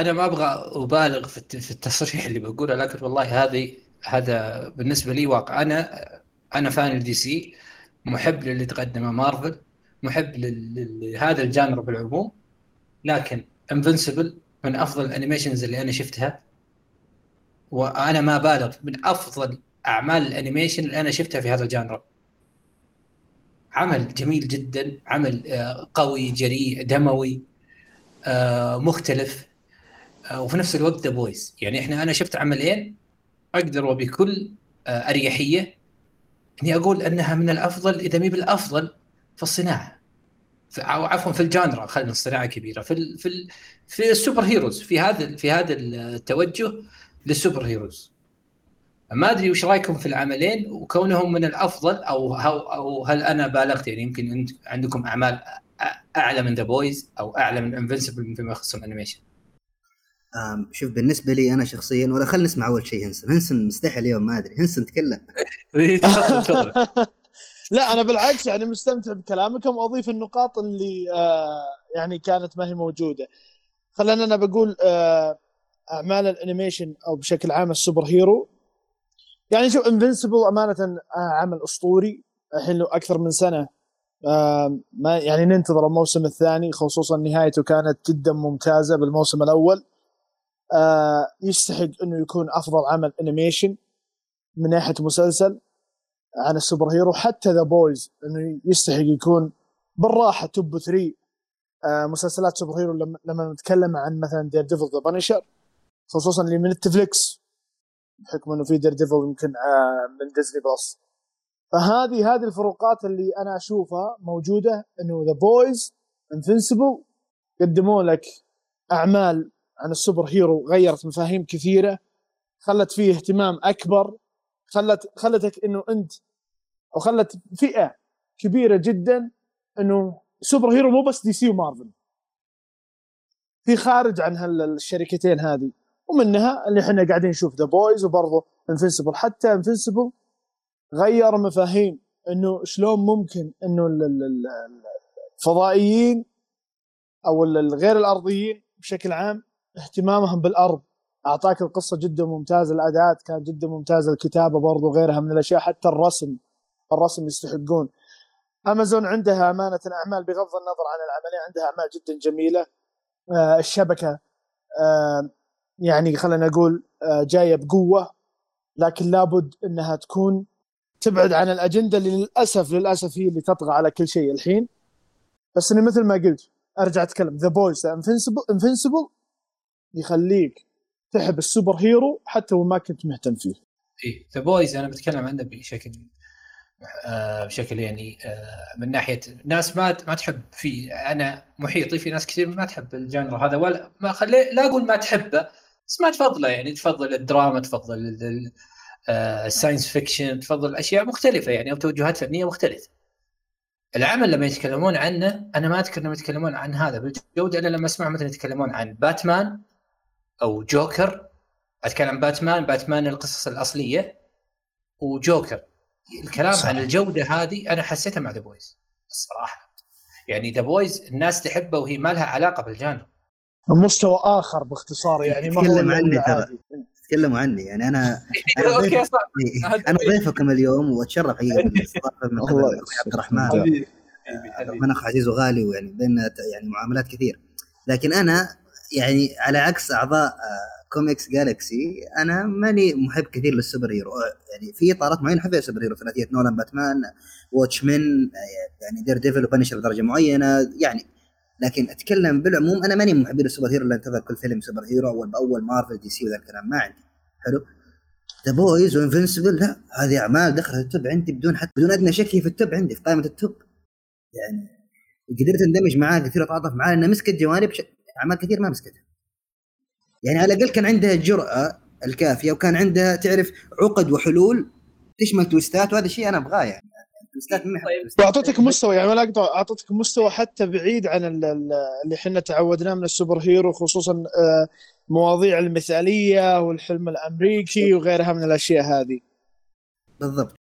أنا ما أبغى أبالغ في التصريح اللي بقوله لكن والله هذه هذا بالنسبة لي واقع. أنا أنا fan ال DC محب للي تقدمه مارفل محب لهذا ال genre بالعموم لكن انفنسبل من أفضل ال animations اللي أنا شفتها. وأنا ما بالغ من أفضل أعمال ال animation اللي أنا شفتها في هذا ال genre. عمل جميل جدا عمل آه، قوي جريء دموي آه، مختلف. آه، وفي نفس الوقت ذا بويز يعني إحنا أنا شفت عملين أقدر وبكل أريحية إني أقول أنها من الأفضل إذا مو بالأفضل في الصناعة. أو عفوا في ال genre خلينا الصناعه كبيرة. في ال في ال في ال superheroes في هذا في هذا التوجه لل superheroes. ما أدري وش رأيكم في العملين وكونهم من الأفضل أو أو هل أنا بالغت؟ يعني يمكن انت عندكم أعمال أعلى من The Boys أو أعلى من Invincible فيما يخص ال animation شوف بالنسبة لي أنا شخصيا ولا خلينا نسمع أول شيء هنسن. هنسن مستحي اليوم ما أدري. هنسن تكلم. [laughs] إيه، [laughs] لا أنا بالعكس يعني مستمتع بكلامكم. واضيف النقاط اللي آه يعني كانت ما هي موجودة. خلينا أنا بقول آه أعمال ال animation أو بشكل عام ال superhero. يعني شوف Invincible أمانة آه عمل أسطوري. الحين له أكثر من سنة آه ما يعني ننتظر الموسم الثاني خصوصا نهايته كانت جدا ممتازة بالموسم الأول. آه يستحق إنه يكون أفضل عمل animation من ناحية مسلسل عن ال superhero. حتى The Boys إنه يستحق يكون بالراحة top 3 آه مسلسلات superhero. لما, نتكلم عن مثلا Daredevil The Punisher خصوصا اللي من Netflix بحكم إنه في Daredevil يمكن آه من Disney Plus فهذه هذه الفروقات اللي أنا أشوفها موجودة إنه The Boys Invincible قدموا لك أعمال عن ال superhero غيرت مفاهيم كثيرة خلت فيه اهتمام أكبر خلت خلتك إنه انت أو خلت فئة كبيرة جدا إنه superhero مو بس DC و Marvel. في خارج عن هالشركتين هذه ومنها اللي إحنا قاعدين نشوف The Boys وبرضه Invincible حتى Invincible غير مفاهيم إنه شلون ممكن إنه الفضائيين أو الغير الأرضيين بشكل عام اهتمامهم بالأرض. أعطاك القصة جدا ممتازة الاداءات كانت جدا ممتازة الكتابة برضو غيرها من الأشياء حتى الرسم الرسم يستحقون. أمازون عندها أمانة اعمال بغض النظر عن العملية عندها أعمال جدا جميلة. آه الشبكة آه يعني خلينا نقول آه جاية بقوة لكن لابد إنها تكون تبعد عن الأجندة اللي للأسف للأسف هي اللي تطغى على كل شيء الحين. بس اني مثل ما قلت أرجع أتكلم. The Boys Invincible Invincible يخليك تحب ال superhero حتى وما كنت مهتم فيه. إيه The Boys أنا بتكلم عنه بشكل آه بشكل يعني آه من ناحية ناس ما ما تحب في أنا محيطي في ناس كثير ما تحب ال genre هذا ولا ما خلي لا أقول ما تحبه بس ما تفضله يعني تفضل الدراما تفضل ال science fiction تفضل أشياء مختلفة يعني أو توجهات فنية مختلفة. العمل لما يتكلمون عنه أنا ما أذكر انهم يتكلمون عن هذا بالجودة إلا لما أسمع مثلا يتكلمون عن باتمان أو جوكر. أتكلم عن Batman. Batman القصص الأصلية. وجوكر. الكلام صح. عن الجودة هذه أنا حسيتها مع The Boys الصراحة. يعني The Boys الناس تحبه وهي ما لها علاقة بالجانب. مستوى آخر باختصار يعني ما هو عني ترى. تكلموا عني يعني أنا [laughs] أنا ضيف أنا ضيفكم اليوم وأتشرف [laughs] حقيقه بالاستضافه من عبد الرحمن. من اخ عزيز وغالي ويعني بيننا يعني معاملات كثير. لكن أنا يعني على عكس أعضاء Comics Galaxy أنا ماني محب كثير لل superhero. يعني في إطارات معينة احب ال superhero ثلاثية Nolan Batman Watchmen يعني Daredevil و Punisher بدرجة معينة يعني لكن أتكلم بالعموم أنا ماني محب لل superhero اللي انتظر كل فيلم superhero أول بأول Marvel DC وذا الكلام ما عندي. حلو؟ The Boys و Invincible لا هذه أعمال دخلت ال top عندي بدون حتى بدون أدنى شك هي في ال top عندي في قائمة ال top. يعني قدرت أندمج معاه كثير اتعاطف معاه لأنه مسكت جوانب. أعمال كثير ما مسكتها. يعني على الأقل كان عندها الجرأه الكافية وكان عندها تعرف عقد وحلول تشمل تويستات وهذا الشيء أنا أبغاه يعني. طيب واعطتك مستوى يعني ما اقطع اعطتك مستوى حتى بعيد عن اللي إحنا تعودناه من السوبر هيرو خصوصا آه، مواضيع المثالية والحلم الأمريكي وغيرها من الأشياء هذه. بالضبط.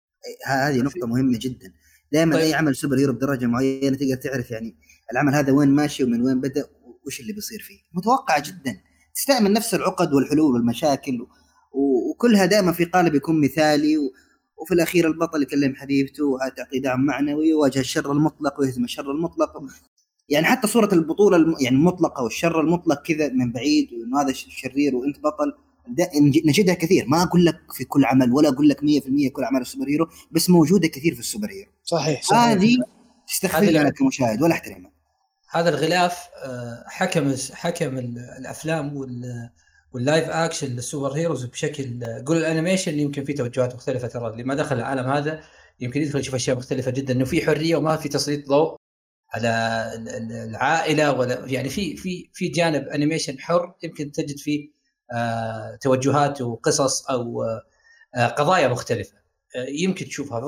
هذه نقطة مهمة جدا. دائما طيب. أي عمل سوبر هيرو بدرجة معينة تقدر تعرف يعني العمل هذا وين ماشي ومن وين بدأ وش اللي بيصير فيه؟ متوقعه جدا. تستعمل نفس العقد والحلول والمشاكل وكلها دائما في قالب يكون مثالي وفي الأخير البطل يكلم حبيبته وتعطي دعم معنوي ويواجه الشر المطلق ويهزم الشر المطلق. يعني حتى صورة البطولة الم... يعني المطلقة والشر المطلق كذا من بعيد وإنه هذا شرير وأنت بطل. نجدها كثير. ما أقول لك في كل عمل ولا أقول لك 100% كل اعمال ال superhero بس موجودة كثير في ال superhero. صحيح, صحيح. هذه تستخدمها كمشاهد ولا أحترمها. هذا الغلاف آه، حكم حكم الأفلام وال live action لل superheroes بشكل قول ال animation يمكن في توجهات مختلفة ترى اللي ما دخل العالم هذا يمكن يدخل يشوف أشياء مختلفة جدا إنه في حرية وما في تسليط ضوء على العائلة ولا يعني في في في جانب animation حر يمكن تجد فيه آه توجهات وقصص أو آه قضايا مختلفة آه يمكن تشوفها.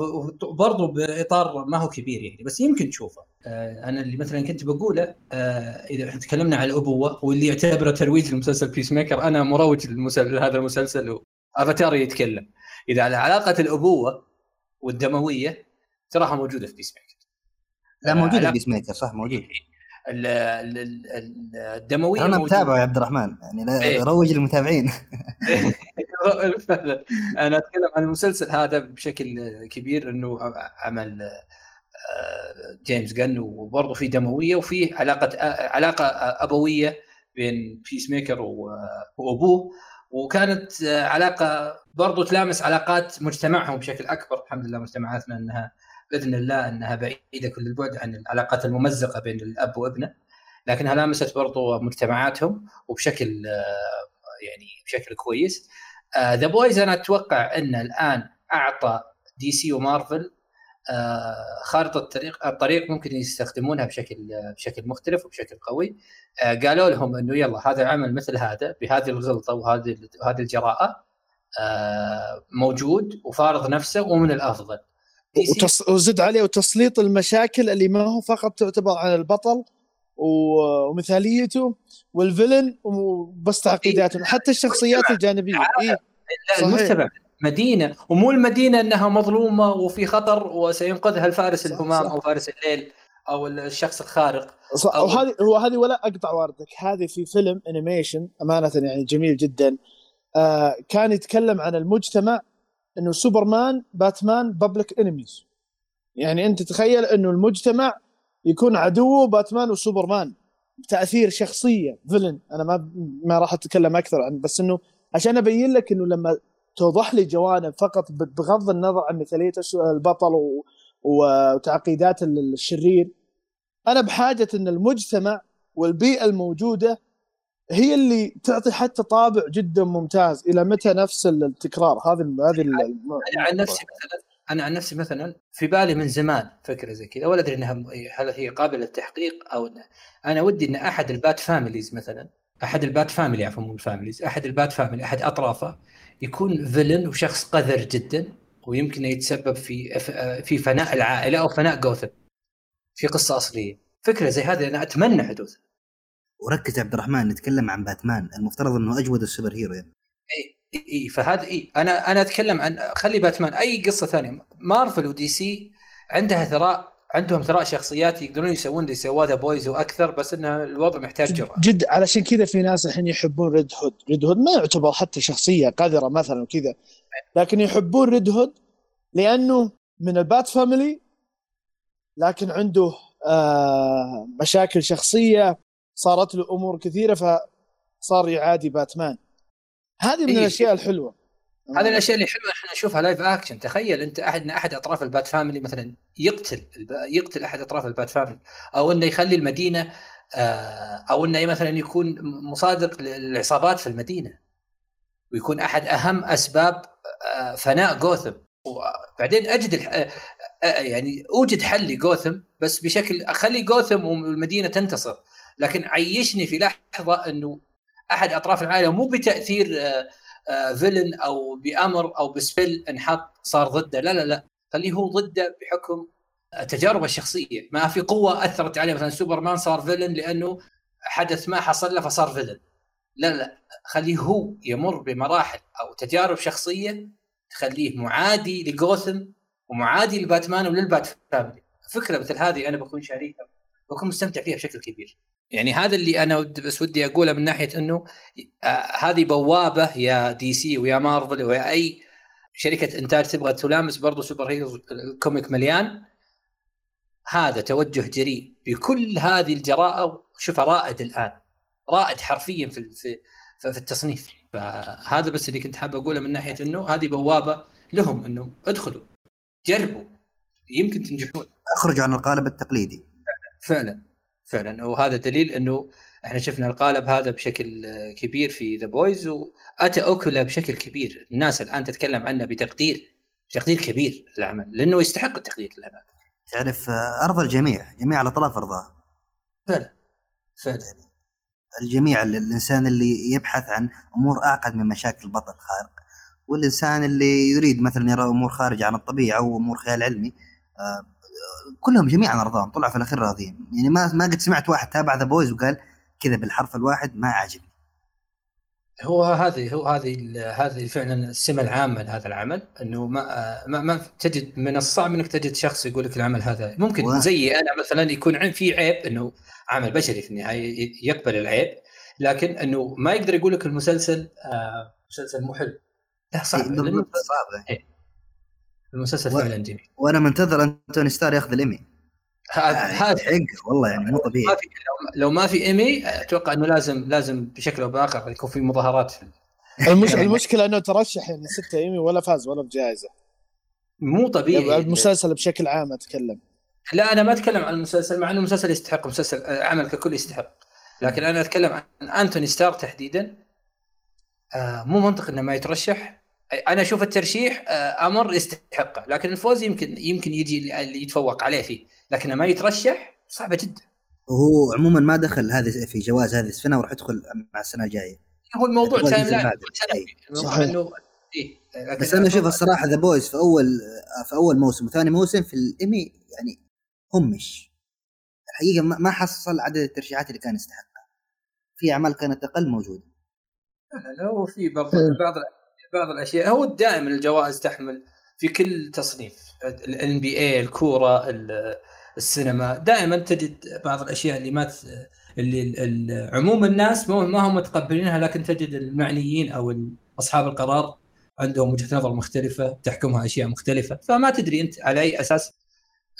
برضو بإطار ما هو كبير يعني بس يمكن تشوفها. آه أنا اللي مثلا كنت بقوله آه إذا إحنا تكلمنا عن الأبوة واللي يعتبره ترويج لمسلسل Peacemaker أنا مروج للمسلسل هذا المسلسل افاتار يتكلم. إذا على علاقة الأبوة والدموية تراها موجوده في Peacemaker لا موجود في Peacemaker صح موجود. الدموية أنا متابع يا عبد الرحمن يعني لا إيه؟ روج للمتابعين. [laughs] أنا أتكلم عن المسلسل هذا بشكل كبير إنه عمل آه، James Gunn وبرضه في دموية وفي علاقة علاقة أبوية بين Peacemaker وأبوه. وكانت علاقة برضو تلامس علاقات مجتمعهم بشكل أكبر الحمد لله مجتمعاتنا إنها بإذن الله إنها بعيدة كل البعد عن العلاقات الممزقة بين الأب وابنه. لكنها لامست برضو مجتمعاتهم وبشكل آه، يعني بشكل كويس. The Boys أنا أتوقع إن الآن أعطى DC و Marvel آه، خارطة الطريق الطريق ممكن يستخدمونها بشكل بشكل مختلف وبشكل قوي آه، قالوا لهم إنه يلا هذا عمل مثل هذا بهذه الغلطة وهذه هذه الجراءة آه، موجود وفارض نفسه ومن الأفضل وتص... وزد عليه وتسليط المشاكل اللي ما هو فقط تعتبر على البطل ومثاليته وال villain وبس تعقيداته إيه؟ حتى الشخصيات الجانبية إيه؟ المجتمع مدينة ومو المدينة إنها مظلومة وفي خطر وسينقذها الفارس الهمام أو فارس الليل أو الشخص الخارق. أو وهذه هو هذه ولا أقطع واردك هذه في فيلم animation أمانة يعني جميل جدا. آه كان يتكلم عن المجتمع إنه سوبرمان باتمان Public Enemies يعني أنت تخيل إنه المجتمع يكون عدوه باتمان وسوبرمان. تأثير شخصية فيلن أنا ما ما راح أتكلم أكثر عن بس إنه عشان أبين لك إنه لما توضح لي جوانب فقط بغض النظر عن مثالية البطل وتعقيدات الشرير. أنا بحاجة إن المجتمع والبيئة الموجودة هي اللي تعطي حتى طابع جدا ممتاز إلى متى نفس التكرار. هذه هذه أنا عن نفسي مثلا أنا عن نفسي مثلا في بالي من زمان فكرة زي كذا. ولا أدري إنها هل هي قابلة للتحقيق أو أنا ودي إن أحد ال Bat families مثلا أحد ال Bat family عفوا مو ال families أحد ال Bat family أحد أطرافه يكون villain وشخص قذر جدا ويمكن يتسبب في في فناء العائلة أو فناء جوثم في قصة أصلية فكرة زي هذه أنا أتمنى حدوثها وركز عبد الرحمن نتكلم عن باتمان المفترض إنه أجود ال superhero يعني. إي إي فهذا إي أنا أنا أتكلم عن خلي باتمان أي قصة ثانية مارفل ودي سي عندها ثراء عندهم ثراء شخصيات يقدرون يسوون اللي سواه The Boys وأكثر بس ان الوضع محتاج جرأة. جد علشان كذا في ناس الحين يحبون Red Hood Red Hood ما يعتبر حتى شخصية قذرة مثلا وكذا لكن يحبون Red Hood لأنه من ال Bat family لكن عنده آه مشاكل شخصية صارت له أمور كثيرة فصار يعادي باتمان هذه من إيه. الأشياء الحلوة. هذه الأشياء اللي حلوة إحنا نشوفها live action تخيل أنت احد أحد أطراف ال Bat family مثلا يقتل يقتل أحد أطراف ال Bat family أو إنه يخلي المدينة آه، أو إنه مثلا يكون مصادق للعصابات في المدينة ويكون أحد أهم أسباب آه، فناء جوثم. وبعدين أجد آه، يعني أوجد حل لجوثم بس بشكل اخلي جوثم والمدينة تنتصر. لكن عيشني في لحظة إنه أحد أطراف العائله مو بتأثير فيلن أو بأمر أو بسبل انحط صار ضده. لا لا لا. خليه هو ضده بحكم تجاربه الشخصية. ما في قوة أثرت عليه. مثلا سوبرمان صار فيلن لأنه حدث ما حصل له فصار فيلن لا لا. خليه هو يمر بمراحل أو تجارب شخصية تخليه معادي لجوثم ومعادي لباتمان ولل Bat فكرة مثل هذه أنا بكون شريكها بكون مستمتع فيها بشكل كبير. يعني هذا اللي أنا بس ودي أقوله من ناحية إنه آه هذه بوابة يا دي سي ويا مارفل ويا أي شركة إنتاج تبغى تلامس برضو superhero ال comic مليان. هذا توجه جريء بكل هذه الجراءه شوفها رائد الآن رائد حرفيا في في في التصنيف. فهذا بس اللي كنت حاب أقوله من ناحية إنه هذه بوابة لهم إنه ادخلوا جربوا يمكن تنجحون. اخرجوا عن القالب التقليدي. فعلا. فعلا. وهذا دليل إنه إحنا شفنا القالب هذا بشكل كبير في The Boys وأتى أكله بشكل كبير. الناس الآن تتكلم عنه بتقدير تقدير كبير للعمل لأنه يستحق التقدير للعمل. تعرف ارضى الجميع جميع الاطراف ارضاه فعلا فعلا. الجميع الإنسان اللي يبحث عن أمور أعقد من مشاكل البطل الخارق والإنسان اللي يريد مثلا يرى أمور خارجة عن الطبيعة وامور خيال علمي آه، كلهم جميعا ارضاهم طلعوا في الأخير راضيين. يعني ما ما قد سمعت واحد تابع The Boys وقال كذا بالحرف الواحد ما عاجبني. هو هذه هو هذه هذه فعلا السمة العامة لهذا العمل إنه ما ما, ما تجد من الصعب إنك تجد شخص يقول لك العمل هذا. ممكن و... زي أنا مثلا يكون في عيب إنه عمل بشري في النهاية يقبل العيب لكن إنه ما يقدر يقول لك المسلسل آه مسلسل مو حلو. لا صعب. إيه صعب إيه. المسلسل و... فعلا جميل. وأنا منتظر أنتوني ستار يأخذ الإيمي. هذا حق والله يعني مو طبيعي. ما في لو ما في إيمي أتوقع إنه لازم لازم بشكل أو بآخر يكون في مظاهرات. المش... [laughs] المشكلة إنه ترشح يعني ستة إيمي ولا فاز ولا بجائزة. مو طبيعي. المسلسل بشكل عام أتكلم. لا أنا ما أتكلم عن المسلسل مع إنه المسلسل يستحق مسلسل عمل ككل يستحق. لكن أنا أتكلم عن أنتوني ستار تحديدا. آه مو منطق إنه ما يترشح. أنا أشوف الترشيح آه أمر يستحقه لكن الفوز يمكن يمكن يجي اللي يتفوق عليه فيه لكن ما يترشح صعبة جدا. وهو عموما ما دخل هذه في جواز هذه السنة وراح يدخل مع السنة الجاية. هو الموضوع timeline إنه إيه. بس أنا أشوف الصراحة The Boys في أول في أول موسم وثاني موسم في الايمي يعني همش. الحقيقة ما حصل عدد الترشيحات اللي كان يستحقها. في أعمال كانت أقل موجودة. لا هو في بعض بعض بعض الأشياء هو دائما الجوائز تحمل في كل تصنيف ال NBA الكورة السينما دائما تجد بعض الأشياء اللي ما اللي عموم الناس ما هم متقبلينها لكن تجد المعنيين أو أصحاب القرار عندهم وجهة نظر مختلفة تحكمها أشياء مختلفة فما تدري أنت على أي أساس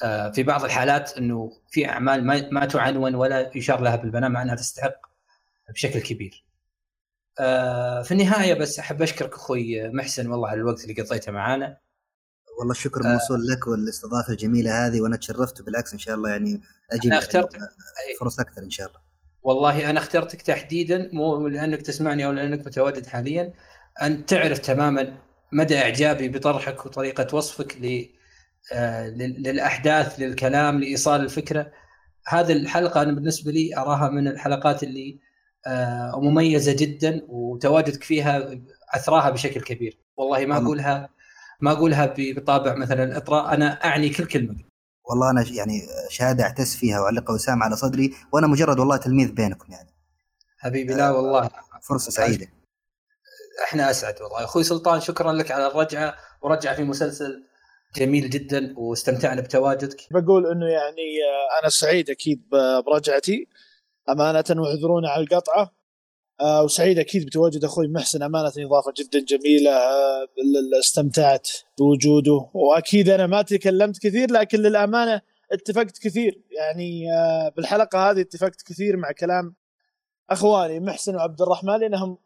آه، في بعض الحالات إنه في أعمال ما ما تعنون ولا يشار لها بالبناء مع أنها تستحق بشكل كبير. آه، في النهاية بس أحب أشكرك أخوي محسن والله على الوقت اللي قضيته معانا. والله الشكر موصول لك والاستضافة الجميلة هذه وأنا تشرفت بالعكس إن شاء الله يعني أجي أنا اخترت فرص أكثر إن شاء الله. والله أنا اخترتك تحديدا مو لأنك تسمعني أو لأنك متواجد حاليا ان تعرف تماما مدى إعجابي بطرحك وطريقة وصفك آه، للأحداث للكلام لإيصال الفكرة هذه الحلقة أنا بالنسبة لي أراها من الحلقات اللي آه، مميزه جدا وتواجدك فيها أثراها بشكل كبير. والله ما اقولها ما أقولها بطابع مثلا الإطراء أنا أعني كل كلمة. والله أنا يعني شهادة أعتز فيها وعلقها وسام على صدري وأنا مجرد والله تلميذ بينكم يعني. حبيبي لا والله. فرصة سعيدة. إحنا أسعد والله. أخوي سلطان شكرا لك على الرجعة ورجعة في مسلسل جميل جدا واستمتعنا بتواجدك. بقول إنه يعني آه، أنا سعيد أكيد برجعتي. أمانة واعذرونا على القطعة. آه، وسعيد أكيد بتواجد أخوي محسن. أمانة إضافة جدا جميلة آه، استمتعت بوجوده. وأكيد أنا ما تكلمت كثير لكن للأمانة اتفقت كثير. يعني بالحلقة هذه اتفقت كثير مع كلام أخواني محسن وعبد الرحمن لأنهم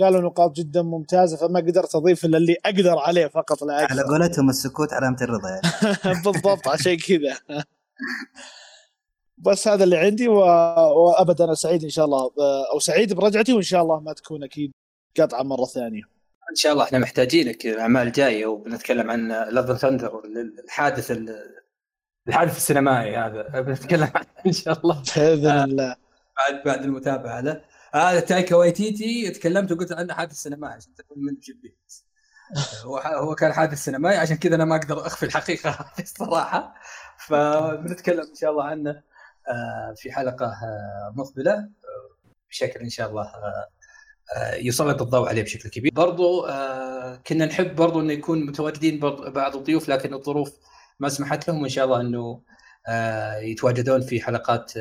قالوا نقاط جدا ممتازة فما قدرت أضيف إلا اللي أقدر عليه فقط لا. على قولتهم السكوت علامة الرضا يعني. [laughs] بالضبط عشان كذا. [laughs] بس هذا اللي عندي و... وابدا أنا سعيد إن شاء الله أو سعيد برجعتي وإن شاء الله ما تكون أكيد قطعة مرة ثانية. إن شاء الله إحنا محتاجينك الأعمال الجاية وبنتكلم عن Love Thunder الحادث الحادث السينمائي هذا. بنتكلم عنه إن شاء الله. بإذن الله. بعد بعد المتابعة له. هذا تايكا وايتيتي تكلمت وقلت عنه حادث سينمائي عشان تكون من جبي [laughs] هو هو كان حادث سينمائي عشان كذا أنا ما أقدر أخفي الحقيقة الصراحة. فبنتكلم إن شاء الله عنه. آه، في حلقة آه، مقبلة بشكل إن شاء الله آه، يسلط الضوء عليه بشكل كبير. برضو كنا نحب برضو إنه يكون متواجدين بعض الضيوف لكن الظروف ما سمحت لهم وإن شاء الله إنه يتواجدون في حلقات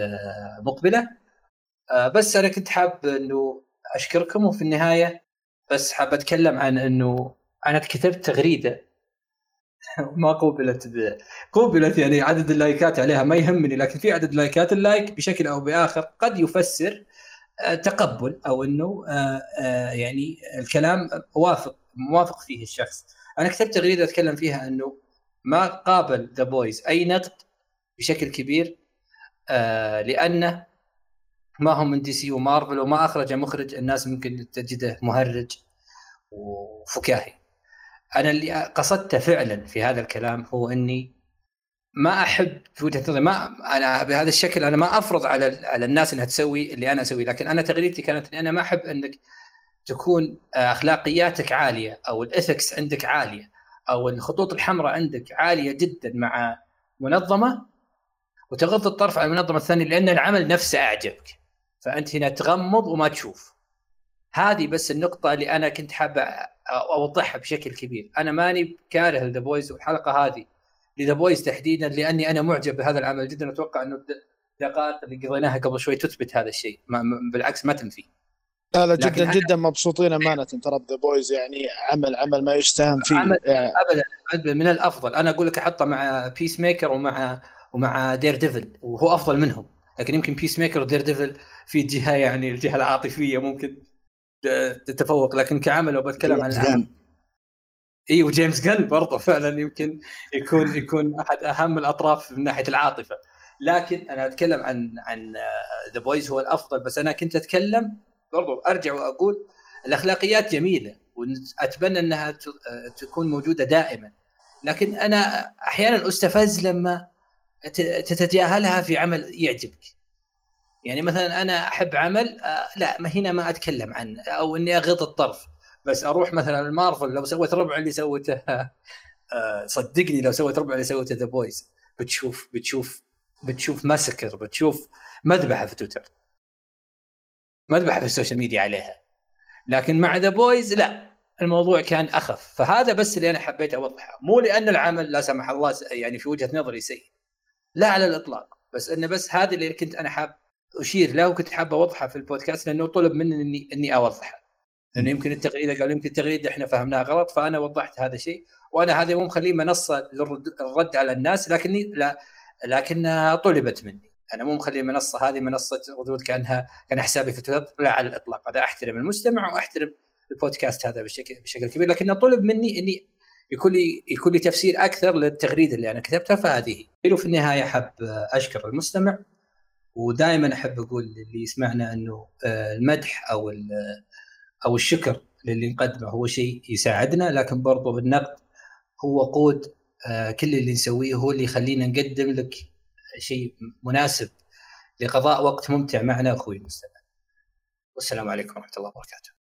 مقبلة. آه، بس أنا كنت حاب إنه أشكركم وفي النهاية بس حاب أتكلم عن إنه أنا كتبت تغريدة ما قوبلت ب... قوبلت يعني عدد اللايكات عليها ما يهمني لكن في عدد لايكات ال like بشكل أو بآخر قد يفسر آه، تقبل أو إنه آه، يعني الكلام وافق موافق فيه الشخص. أنا كتبت تغريده أتكلم فيها إنه ما قابل The Boys أي نقد بشكل كبير لأنه ما هم من دي سي ومارفل وما أخرج مخرج الناس ممكن تجده مهرج وفكاهي. أنا اللي قصدته فعلا في هذا الكلام هو إني ما أحب في وجهة نظري ما أنا بهذا الشكل أنا ما أفرض على على الناس إنها تسوي اللي أنا أسويه لكن أنا تغريدتي كانت إني أنا ما أحب إنك تكون أخلاقياتك عالية أو الإثكس عندك عالية أو الخطوط الحمراء عندك عالية جدا مع منظمة وتغض الطرف على المنظمة الثانية لأن العمل نفسه أعجبك فأنت هنا تغمض وما تشوف. هذه بس النقطة اللي أنا كنت حاب أوضحها بشكل كبير، أنا ماني كاره ل The Boys والحلقة هذه ل The Boys تحديدا لأني أنا معجب بهذا العمل جدا. أتوقع أنه الدقائق اللي قضيناها قبل شوي تثبت هذا الشيء، ما بالعكس ما تنفي. لا لا جدا جدا مبسوطين أمانة. ترى The Boys يعني عمل عمل ما يستهان فيه. عمل يعني. ابدا من الأفضل. أنا أقول لك أحطه مع Peacemaker ومع ومع Daredevil وهو أفضل منهم. لكن يمكن Peacemaker و Daredevil في جهة يعني الجهة العاطفية ممكن تتفوق لكن كعمل لو بتكلم عن العمل إي وجيمس جن برضه فعلا يمكن [laughs] يكون يكون أحد أهم الأطراف من ناحية العاطفة. لكن أنا أتكلم عن عن The Boys هو الأفضل بس أنا كنت أتكلم برضو أرجع وأقول الأخلاقيات جميلة وأتمنى أنها تكون موجودة دائما. لكن أنا أحيانا أستفز لما تتجاهلها في عمل يعجبك. يعني مثلا أنا أحب عمل آه، لا ما هنا ما أتكلم عنه أو إني اغض الطرف بس أروح مثلا المارفل لو سويت ربع اللي سوته [laughs] آه، صدقني لو سويت ربع اللي سوته The Boys بتشوف بتشوف بتشوف مسكر بتشوف مذبحة في تويتر. مذبحة في ال social media عليها. لكن مع The Boys لا الموضوع كان أخف. فهذا بس اللي أنا حبيت أوضحه. مو لأن العمل لا سمح الله يعني في وجهة نظري سيء. لا على الإطلاق. بس إنه بس هذا اللي كنت أنا حاب أشير له وكنت حاب أوضحه في البودكاست لأنه طلب مني اني إني أوضحه. لأنه يمكن التغريدة قال يمكن التغريدة إحنا فهمناها غلط فأنا وضحت هذا الشيء. وأنا هذا مو مخليه منصة للرد على الناس لكني لا لكنها طلبت مني. أنا مو مخلي المنصه هذه منصة ردود كانها كان حسابي في تويتر لا على الإطلاق. هذا أحترم المستمع وأحترم البودكاست هذا بشكل بشكل كبير لكنه طلب مني اني يكون لي يكون لي تفسير أكثر للتغريدة اللي أنا كتبتها فهذه. في النهاية أحب أشكر المستمع. ودائما أحب أقول للي يسمعنا إنه آه، المدح أو أو الشكر للي نقدمه هو شيء يساعدنا لكن برضو النقد هو وقود آه، كل اللي نسويه هو اللي يخلينا نقدم لك شيء مناسب لقضاء وقت ممتع معنا أخوي المستمع. والسلام عليكم ورحمة الله وبركاته.